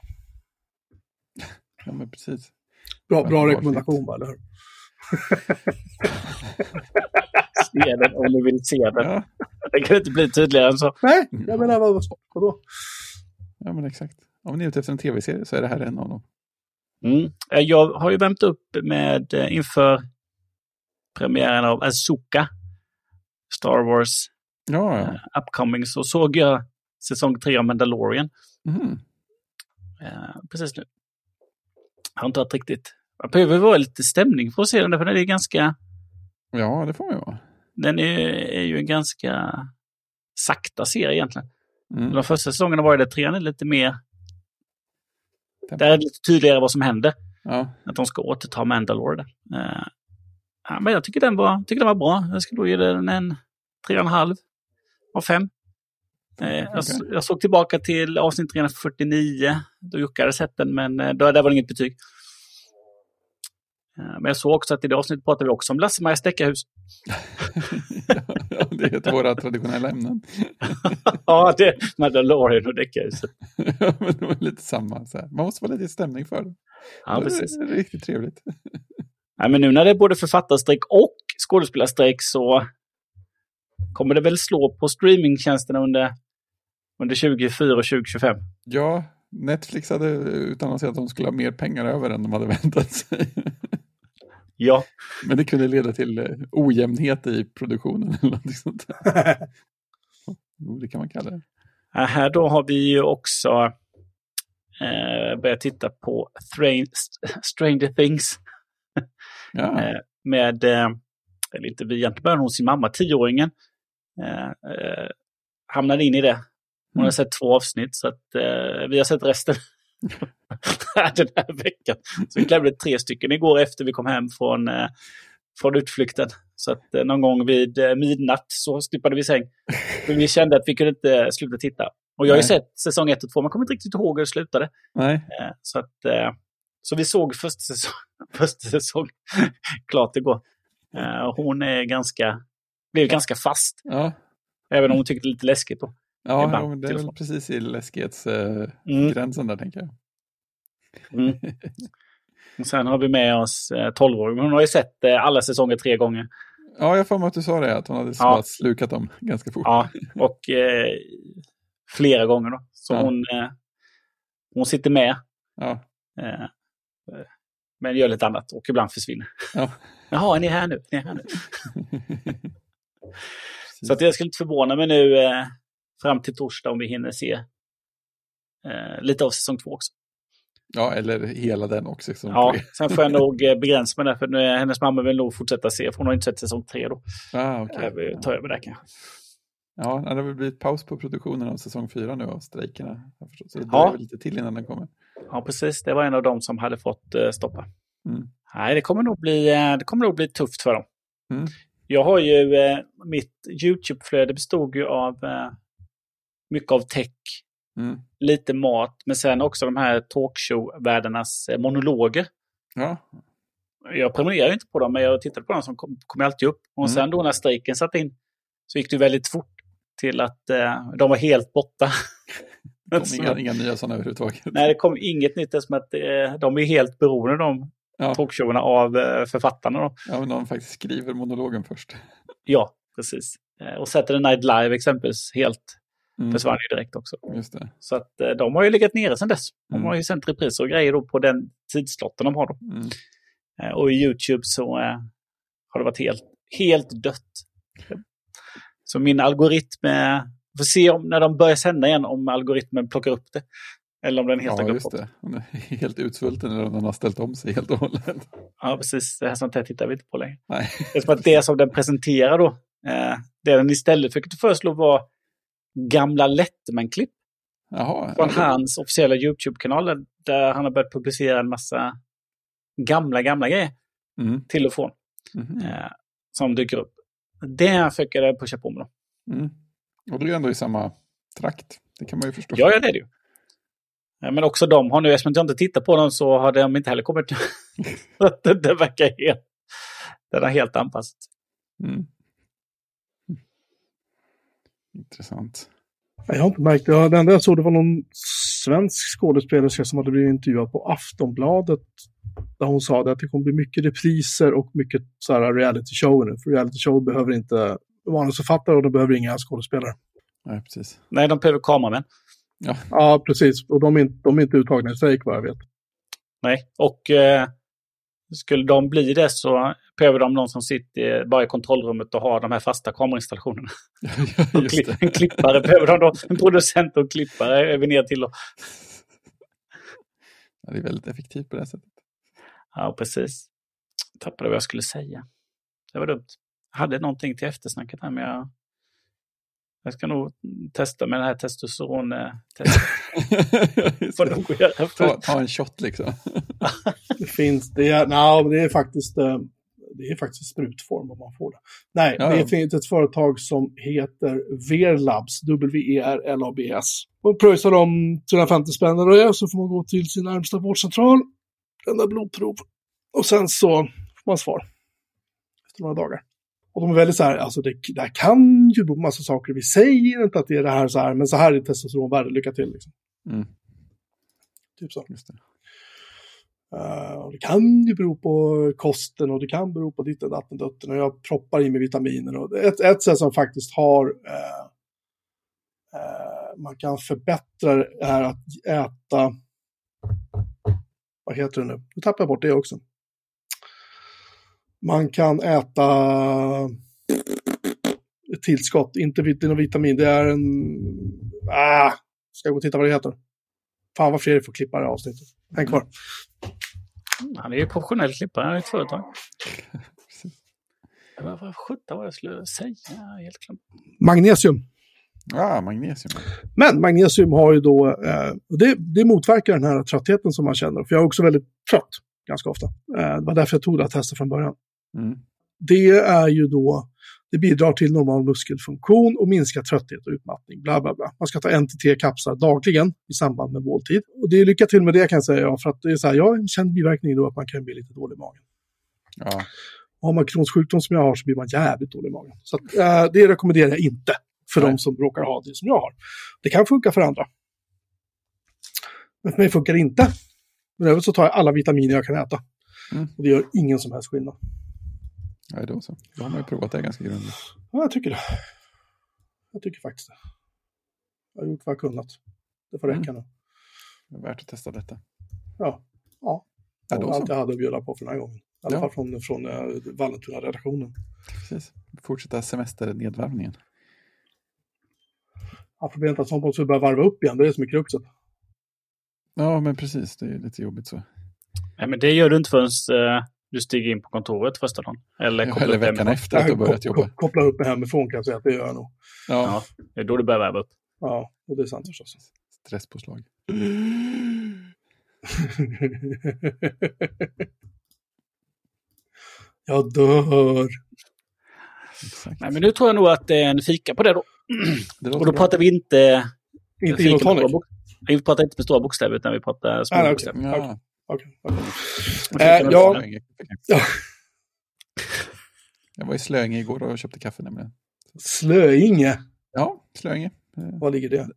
Speaker 1: Ja, men precis.
Speaker 3: Bra, bra rekommendation, va, eller hur? <laughs>
Speaker 2: Se den om du vill se den.
Speaker 1: Ja, <laughs>
Speaker 2: Det kan inte bli tydligare än så.
Speaker 3: Nej, jag menar vad, vadå?
Speaker 1: ja men exakt. Om ni är ute efter en tv-serie så är det här en av dem.
Speaker 2: Mm. Eh, Jag har ju värmt upp med eh, inför premiären av Azuka. Star Wars
Speaker 1: Ja, ja.
Speaker 2: eh, upcoming så såg jag säsong tre av Mandalorian
Speaker 1: Mhm.
Speaker 2: eh, precis nu. Jag har inte varit riktigt... Man behöver vara lite stämning för att se den, för den är ganska...
Speaker 1: Ja, det får man ju vara.
Speaker 2: Den är, är ju en ganska sakta serie egentligen.
Speaker 1: Mm.
Speaker 2: De första säsongerna var det, trean är lite mer... Där är det lite tydligare vad som händer.
Speaker 1: Ja,
Speaker 2: Att de ska återta Mandalore där. Eh, Ja, men jag tycker den var, tycker den var bra. Jag skulle ge den en 3,5 av 5. Eh, jag,
Speaker 1: Okej.
Speaker 2: jag såg tillbaka till avsnitt 349, då Jocke hade sett den, men eh, då, där var det inget betyg. Men jag såg också att i det avsnittet pratade vi också om Lasse-Maja. <laughs> <laughs>
Speaker 1: ja, det är ett av våra traditionella ämnen. <laughs>
Speaker 2: ja, det Mandalorian och Deckarhuset. <laughs>
Speaker 1: Ja, men det var lite samma. Så här. Man måste vara lite i stämning för det.
Speaker 2: Ja, precis.
Speaker 1: Det är riktigt trevligt.
Speaker 2: Nej, men nu när det är både författarstrejk och skådespelarstrejk så kommer det väl slå på streamingtjänsterna under, under 2024 och 2025.
Speaker 1: Ja, Netflix hade utannonserat att de skulle ha mer pengar över än de hade väntat sig.
Speaker 2: Ja,
Speaker 1: Men det kunde leda till eh, ojämnhet i produktionen eller något sånt. <laughs> Jo, det kan man kalla det.
Speaker 2: Här då har vi ju också eh, börjat titta på Thra- Stranger Things
Speaker 1: Ja, <laughs>
Speaker 2: eh, med, eh, eller inte vi, egentligen började hon sin mamma, tioåringen, eh, eh, hamnade in i det. Hon har
Speaker 1: Mm.
Speaker 2: sett två avsnitt så att eh, vi har sett resten <laughs> den här veckan. Så vi klämde tre stycken igår efter vi kom hem från, eh, från utflykten. Så att eh, någon gång vid eh, midnatt så stuppade vi säng. För vi kände att vi kunde inte sluta titta. Och jag har ju sett säsong ett och två, men kommer inte riktigt ihåg hur det slutade.
Speaker 1: nej.
Speaker 2: Så, att, så vi såg första säsong, <laughs> första säsong <laughs> klart igår. Hon är ganska, blev ganska fast,
Speaker 1: Ja,
Speaker 2: även om hon tyckte det är lite läskigt. Då.
Speaker 1: Ja
Speaker 2: Ibland,
Speaker 1: jo, men det är väl precis i läskighetsgränsen
Speaker 2: Mm.
Speaker 1: där, tänker jag.
Speaker 2: Mm. Och sen har vi med oss eh, 12-åringen. Hon har ju sett eh, alla säsonger tre gånger.
Speaker 1: Ja, jag får mig att du sa det, att hon hade
Speaker 2: Ja.
Speaker 1: slukat dem ganska fort.
Speaker 2: Ja, och eh, flera gånger. Då. Så
Speaker 1: Ja.
Speaker 2: hon, eh, hon sitter med,
Speaker 1: Ja.
Speaker 2: eh, eh, men gör lite annat och ibland försvinner.
Speaker 1: Ja. <laughs>
Speaker 2: Jaha, är ni här nu? Är ni här nu? <laughs> Så att jag skulle inte förvåna mig nu eh, fram till torsdag om vi hinner se eh, lite av säsong två också.
Speaker 1: ja, eller hela den också. Som
Speaker 2: Ja,
Speaker 1: tre.
Speaker 2: sen får jag nog <laughs> eh, begränsa mig där, för nu är hennes mamma vill nog fortsätta se, för hon har inte sett säsong tre då.
Speaker 1: Ah, okay.
Speaker 2: Jag vill ta över där kanske.
Speaker 1: Ja, det har väl blivit paus på produktionen av säsong fyra nu av strejkerna. Så det
Speaker 2: Ja.
Speaker 1: lite till innan den kommer.
Speaker 2: Ja, precis. Det var en av dem som hade fått eh, stoppa.
Speaker 1: Mm.
Speaker 2: Nej, det kommer nog bli, eh, det kommer nog bli tufft för dem.
Speaker 1: Mm.
Speaker 2: Jag har ju, eh, mitt YouTube-flöde bestod ju av eh, mycket av tech,
Speaker 1: Mm.
Speaker 2: lite mat, men sen också de här talkshow-världarnas eh, monologer.
Speaker 1: Ja,
Speaker 2: Jag prenumererar inte på dem, men jag tittade på dem som kom, kom alltid upp. Och
Speaker 1: Mm.
Speaker 2: sen då när strejken satt in så gick det väldigt fort till att eh, de var helt borta.
Speaker 1: det kom inga, inga nya sådana överhuvudtaget.
Speaker 2: Nej, det kom inget nytt eftersom att eh, de är helt beroende de
Speaker 1: Ja.
Speaker 2: talkshowerna av eh, författarna. Då.
Speaker 1: Ja, men någon faktiskt skriver monologen först.
Speaker 2: Ja, precis. Eh, och Saturday Night Live exempelvis helt
Speaker 1: Mm.
Speaker 2: försvann ju direkt också. Så att eh, de har ju legat nere sedan dess. De
Speaker 1: Mm.
Speaker 2: har ju sänt repriser och grejer då på den tidslotten de har då.
Speaker 1: Mm.
Speaker 2: Eh, och i YouTube så eh, har det varit helt, helt dött. Så min algoritm, får se om när de börjar sända igen om algoritmen plockar upp det. Eller om den helt har
Speaker 1: Ja,
Speaker 2: glömt
Speaker 1: just
Speaker 2: bort.
Speaker 1: det. Hon är helt utsvulten eller om den har ställt om sig helt och hållet.
Speaker 2: Ja, precis. Det här sånt här tittar vi inte på längre.
Speaker 1: Nej.
Speaker 2: Det är som att det som den presenterar då, det den istället fick föreslå var gamla Letterman-klipp
Speaker 1: Jaha.
Speaker 2: från
Speaker 1: ja,
Speaker 2: hans officiella YouTube-kanal där- han har börjat publicera en massa gamla, gamla grejer
Speaker 1: Mm.
Speaker 2: till och från
Speaker 1: Mhm.
Speaker 2: eh, som dyker upp. Det försöker jag pusha på med då.
Speaker 1: Mm. Och du är ändå i samma trakt. Det kan man ju förstå.
Speaker 2: Ja, ja, det är det ju. Ja, Men också de har nu, eftersom jag inte tittar på dem så har de inte heller kommit. <laughs> <laughs> Det verkar helt... Den har helt anpassat.
Speaker 1: Mm. Intressant.
Speaker 3: Jag har inte märkt det. Det enda jag såg det var någon svensk skådespelerska som hade blivit intervjuad på Aftonbladet. Där hon sa det att det kommer bli mycket repriser och mycket så här reality show nu. För reality show behöver inte manusförfattare och de behöver inga skådespelare.
Speaker 1: Nej, precis.
Speaker 2: Nej, de behöver kameramän.
Speaker 3: Ja, precis. Och de är inte, de är inte uttagna i strejk vad jag vet.
Speaker 2: Nej, och eh, skulle de bli det så behöver de någon som sitter bara i kontrollrummet och har de här fasta kamerainstallationerna. <laughs>
Speaker 1: Ja,
Speaker 2: Och
Speaker 1: just
Speaker 2: kli-
Speaker 1: det.
Speaker 2: En klippare behöver de då. En producent och en klippare är vi ner till. Då.
Speaker 1: Ja, det är väldigt effektivt på det här sättet.
Speaker 2: Ja, precis. Tappade vad jag skulle säga. Det var dumt. Jag hade någonting till eftersnacket här, men jag... Jag ska nog testa med <laughs> det här testosteron-testet. Göra
Speaker 1: ta, ta en shot liksom. <laughs>
Speaker 3: Det finns, det är, men det är faktiskt, eh, det är faktiskt sprutform om man får det. Nej,
Speaker 1: Ja,
Speaker 3: det finns ett företag som heter Verlabs, W-E-R-L-A-B-S. Och pröjsar de 350 spänn det, så får man gå till sin närmsta vårdcentral, lämna blodprov och sen så får man svar efter några dagar. Och de är väldigt så här, alltså det, det här kan ju bero på massa saker. Vi säger inte att det är det här så här, men så här är testosteronvärde, lycka till. Liksom.
Speaker 1: Mm,
Speaker 3: Typ så.
Speaker 1: just det.
Speaker 3: Uh, och det kan ju bero på kosten och det kan bero på ditt och datten dutten och jag proppar i mig vitaminer. Och ett, ett sätt som faktiskt har, uh, uh, man kan förbättra det är att äta, vad heter det nu? Nu tappar jag bort det också. Man kan äta ett tillskott, inte någon vitamin, det är en, ah, ska jag gå och titta vad det heter? Fan vad Fredrik får klippa det här avsnittet. Häng kvar.
Speaker 2: Mm, Han är ju professionell klippare, han är ett företag. <laughs> Vad vad sjutton var det jag skulle säga? Helt glömt.
Speaker 3: Magnesium.
Speaker 1: Ah, magnesium.
Speaker 3: Men magnesium har ju då, eh, och det, det motverkar den här tröttheten som man känner. För jag är också väldigt trött ganska ofta. Eh, det var därför jag tog det här testet från början.
Speaker 1: Mm.
Speaker 3: Det är ju då, det bidrar till normal muskelfunktion och minskar trötthet och utmattning. Bla, bla, bla. Man ska ta en till tre kapslar dagligen i samband med måltid. Och det är lycka till med det kan jag säga, för att det är så här, jag har en känd biverkning då att man kan bli lite dålig i magen.
Speaker 1: Ja,
Speaker 3: Och har man Crohns sjukdom som jag har så blir man jävligt dålig i magen. Så att, eh, det rekommenderar jag inte för
Speaker 1: Nej.
Speaker 3: de som råkar ha det som jag har. Det kan funka för andra. Men för mig funkar det inte. Men övrigt så tar jag alla vitaminer jag kan äta.
Speaker 1: Mm.
Speaker 3: Och det gör ingen som helst skillnad.
Speaker 1: Ja, då så. Då har man ju provat det ganska grundligt.
Speaker 3: Ja, jag tycker det. Jag tycker faktiskt det. Jag har gjort vad jag kunnat. Det får räcka nu.
Speaker 1: Det är värt att testa detta.
Speaker 3: Ja. Ja.
Speaker 1: Ja,
Speaker 3: Det
Speaker 1: då
Speaker 3: allt jag hade att bjuda på för den här gången. I alla
Speaker 1: Ja.
Speaker 3: fall från, från uh, Vallentuna-redaktionen.
Speaker 1: Precis. Fortsätta semesternedvärvningen.
Speaker 3: Ja, problemet är att sånt måste vi börja varva upp igen. Det är det som är kruxet.
Speaker 1: Ja, men precis. Det är lite jobbigt så.
Speaker 2: Nej, men det gör du inte förrän eh, du stiger in på kontoret första dagen. Eller,
Speaker 1: Ja,
Speaker 2: kopplar
Speaker 1: Eller veckan
Speaker 2: hemifrån.
Speaker 1: efter att du börjat jobba.
Speaker 3: kop- kopplar upp mig hemifrån kan jag säga att det gör jag nog.
Speaker 1: Ja,
Speaker 2: Ja, det är då du börjar värva upp.
Speaker 3: Ja, och det är sant förstås.
Speaker 1: stresspåslag. <laughs>
Speaker 3: jag dör.
Speaker 1: Exakt.
Speaker 2: Nej, men nu tror jag nog att det är en fika på det då. <clears throat>
Speaker 1: Det
Speaker 2: Och då
Speaker 1: bra.
Speaker 2: pratar vi inte...
Speaker 3: Inte
Speaker 2: fika
Speaker 3: gin och tonic.
Speaker 2: Vi pratar inte med stora bokstäver utan vi pratar små
Speaker 3: nej,
Speaker 2: bokstäver.
Speaker 1: Ja,
Speaker 2: Fika
Speaker 3: Eh,
Speaker 2: med
Speaker 3: ja.
Speaker 1: Jag var i Slöinge igår och köpte kaffe nämligen.
Speaker 3: Slöinge.
Speaker 1: Ja, Slöinge. Eh,
Speaker 3: Var ligger det?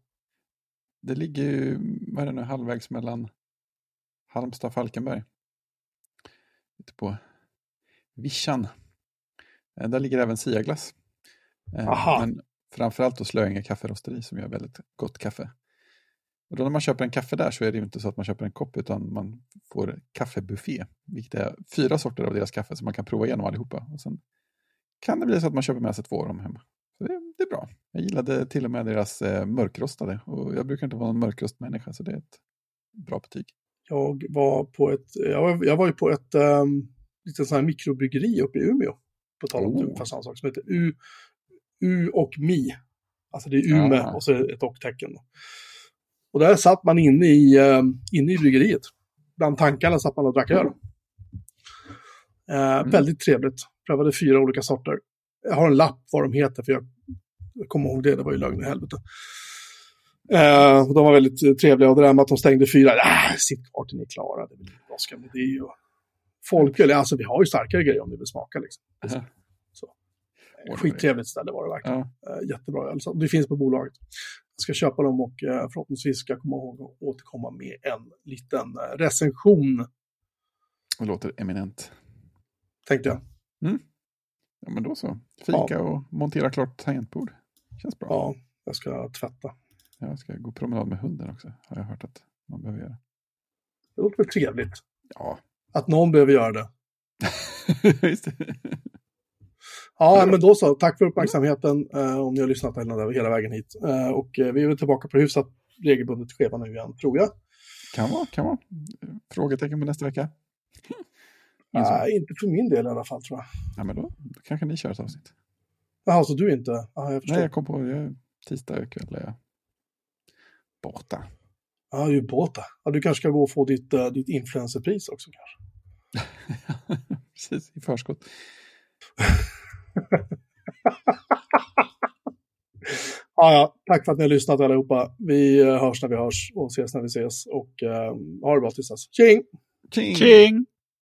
Speaker 1: Det ligger ju, vad är det nu, halvvägs mellan Halmstad och Falkenberg. Ute på Vischan. Eh, Där ligger även Siaglass. Eh,
Speaker 3: Aha.
Speaker 1: Men framförallt då Slöinge kafferosteri som gör väldigt gott kaffe. Och då när man köper en kaffe där så är det ju inte så att man köper en kopp utan man får kaffebuffé. Vilket är fyra sorter av deras kaffe som man kan prova igenom allihopa. Och sen kan det bli så att man köper med sig två av dem hemma. Så det, det är bra. Jag gillade till och med deras eh, mörkrostade. Och jag brukar inte vara någon mörkrostmänniska så det är ett bra betyg.
Speaker 3: Jag var på ett, jag var, jag var ju på ett um, litet sånt här mikrobryggeri uppe i Umeå. På tal om
Speaker 1: Oh.
Speaker 3: ungefär samma sak, som heter U, U och Mi. Alltså det är Ume
Speaker 1: Ah.
Speaker 3: och så är ett och-tecken. Och där satt man inne i, um, inne i bryggeriet. Bland tankarna satt man och drack öl. Eh, Väldigt trevligt. Prövade fyra olika sorter. Jag har en lapp vad de heter, för jag, jag kommer ihåg det, det var ju lögn i helvete. Eh, och de var väldigt trevliga och det där med att de stängde fyra, äh, sitt kvar till ni är klara, det ingen brådska med det. Och folköl, alltså vi har ju starkare grejer om ni vill smaka liksom. Så.
Speaker 1: Oj,
Speaker 3: Skittrevligt ställe var det verkligen.
Speaker 1: Ja,
Speaker 3: jättebra öl. Det finns på bolaget. Ska köpa dem och eh, förhoppningsvis ska jag komma ihåg att återkomma med en liten eh, recension,
Speaker 1: det låter eminent.
Speaker 3: tänkte jag.
Speaker 1: Ja, men då så. Fika och montera klart tangentbord. Känns bra.
Speaker 3: Ja, jag ska tvätta.
Speaker 1: Jag ska gå promenad med hunden också. Har jag hört att man behöver göra.
Speaker 3: Det låter väl trevligt.
Speaker 1: Ja,
Speaker 3: Att någon behöver göra det. <laughs>
Speaker 1: just det.
Speaker 3: Ja, men då så. Tack för uppmärksamheten eh, om ni har lyssnat hela, vägen hit. Eh, och eh, vi är väl tillbaka på hyfsat regelbundet schema nu igen, tror jag.
Speaker 1: Kan vara, kan vara. Frågetecken på nästa vecka. <laughs>
Speaker 3: Nej, inte för min del i alla fall, tror jag.
Speaker 1: Ja, men då, då kanske ni kör ett avsnitt.
Speaker 3: Jaha, så du inte? Ja, jag förstår.
Speaker 1: Nej, jag kom på det. Tisdag kväll är jag borta.
Speaker 3: Ja, du är båta. Ja, du kanske ska gå och få ditt, uh, ditt influencerpris också kanske. <laughs>
Speaker 1: Precis, i förskott. <laughs> <laughs>
Speaker 3: ja, ja, tack för att ni har lyssnat allihopa. Vi eh, hörs när vi hörs och ses när vi ses. Och uh, ha det bra tills dess. Tjing!
Speaker 1: Tjing!
Speaker 2: Tjing!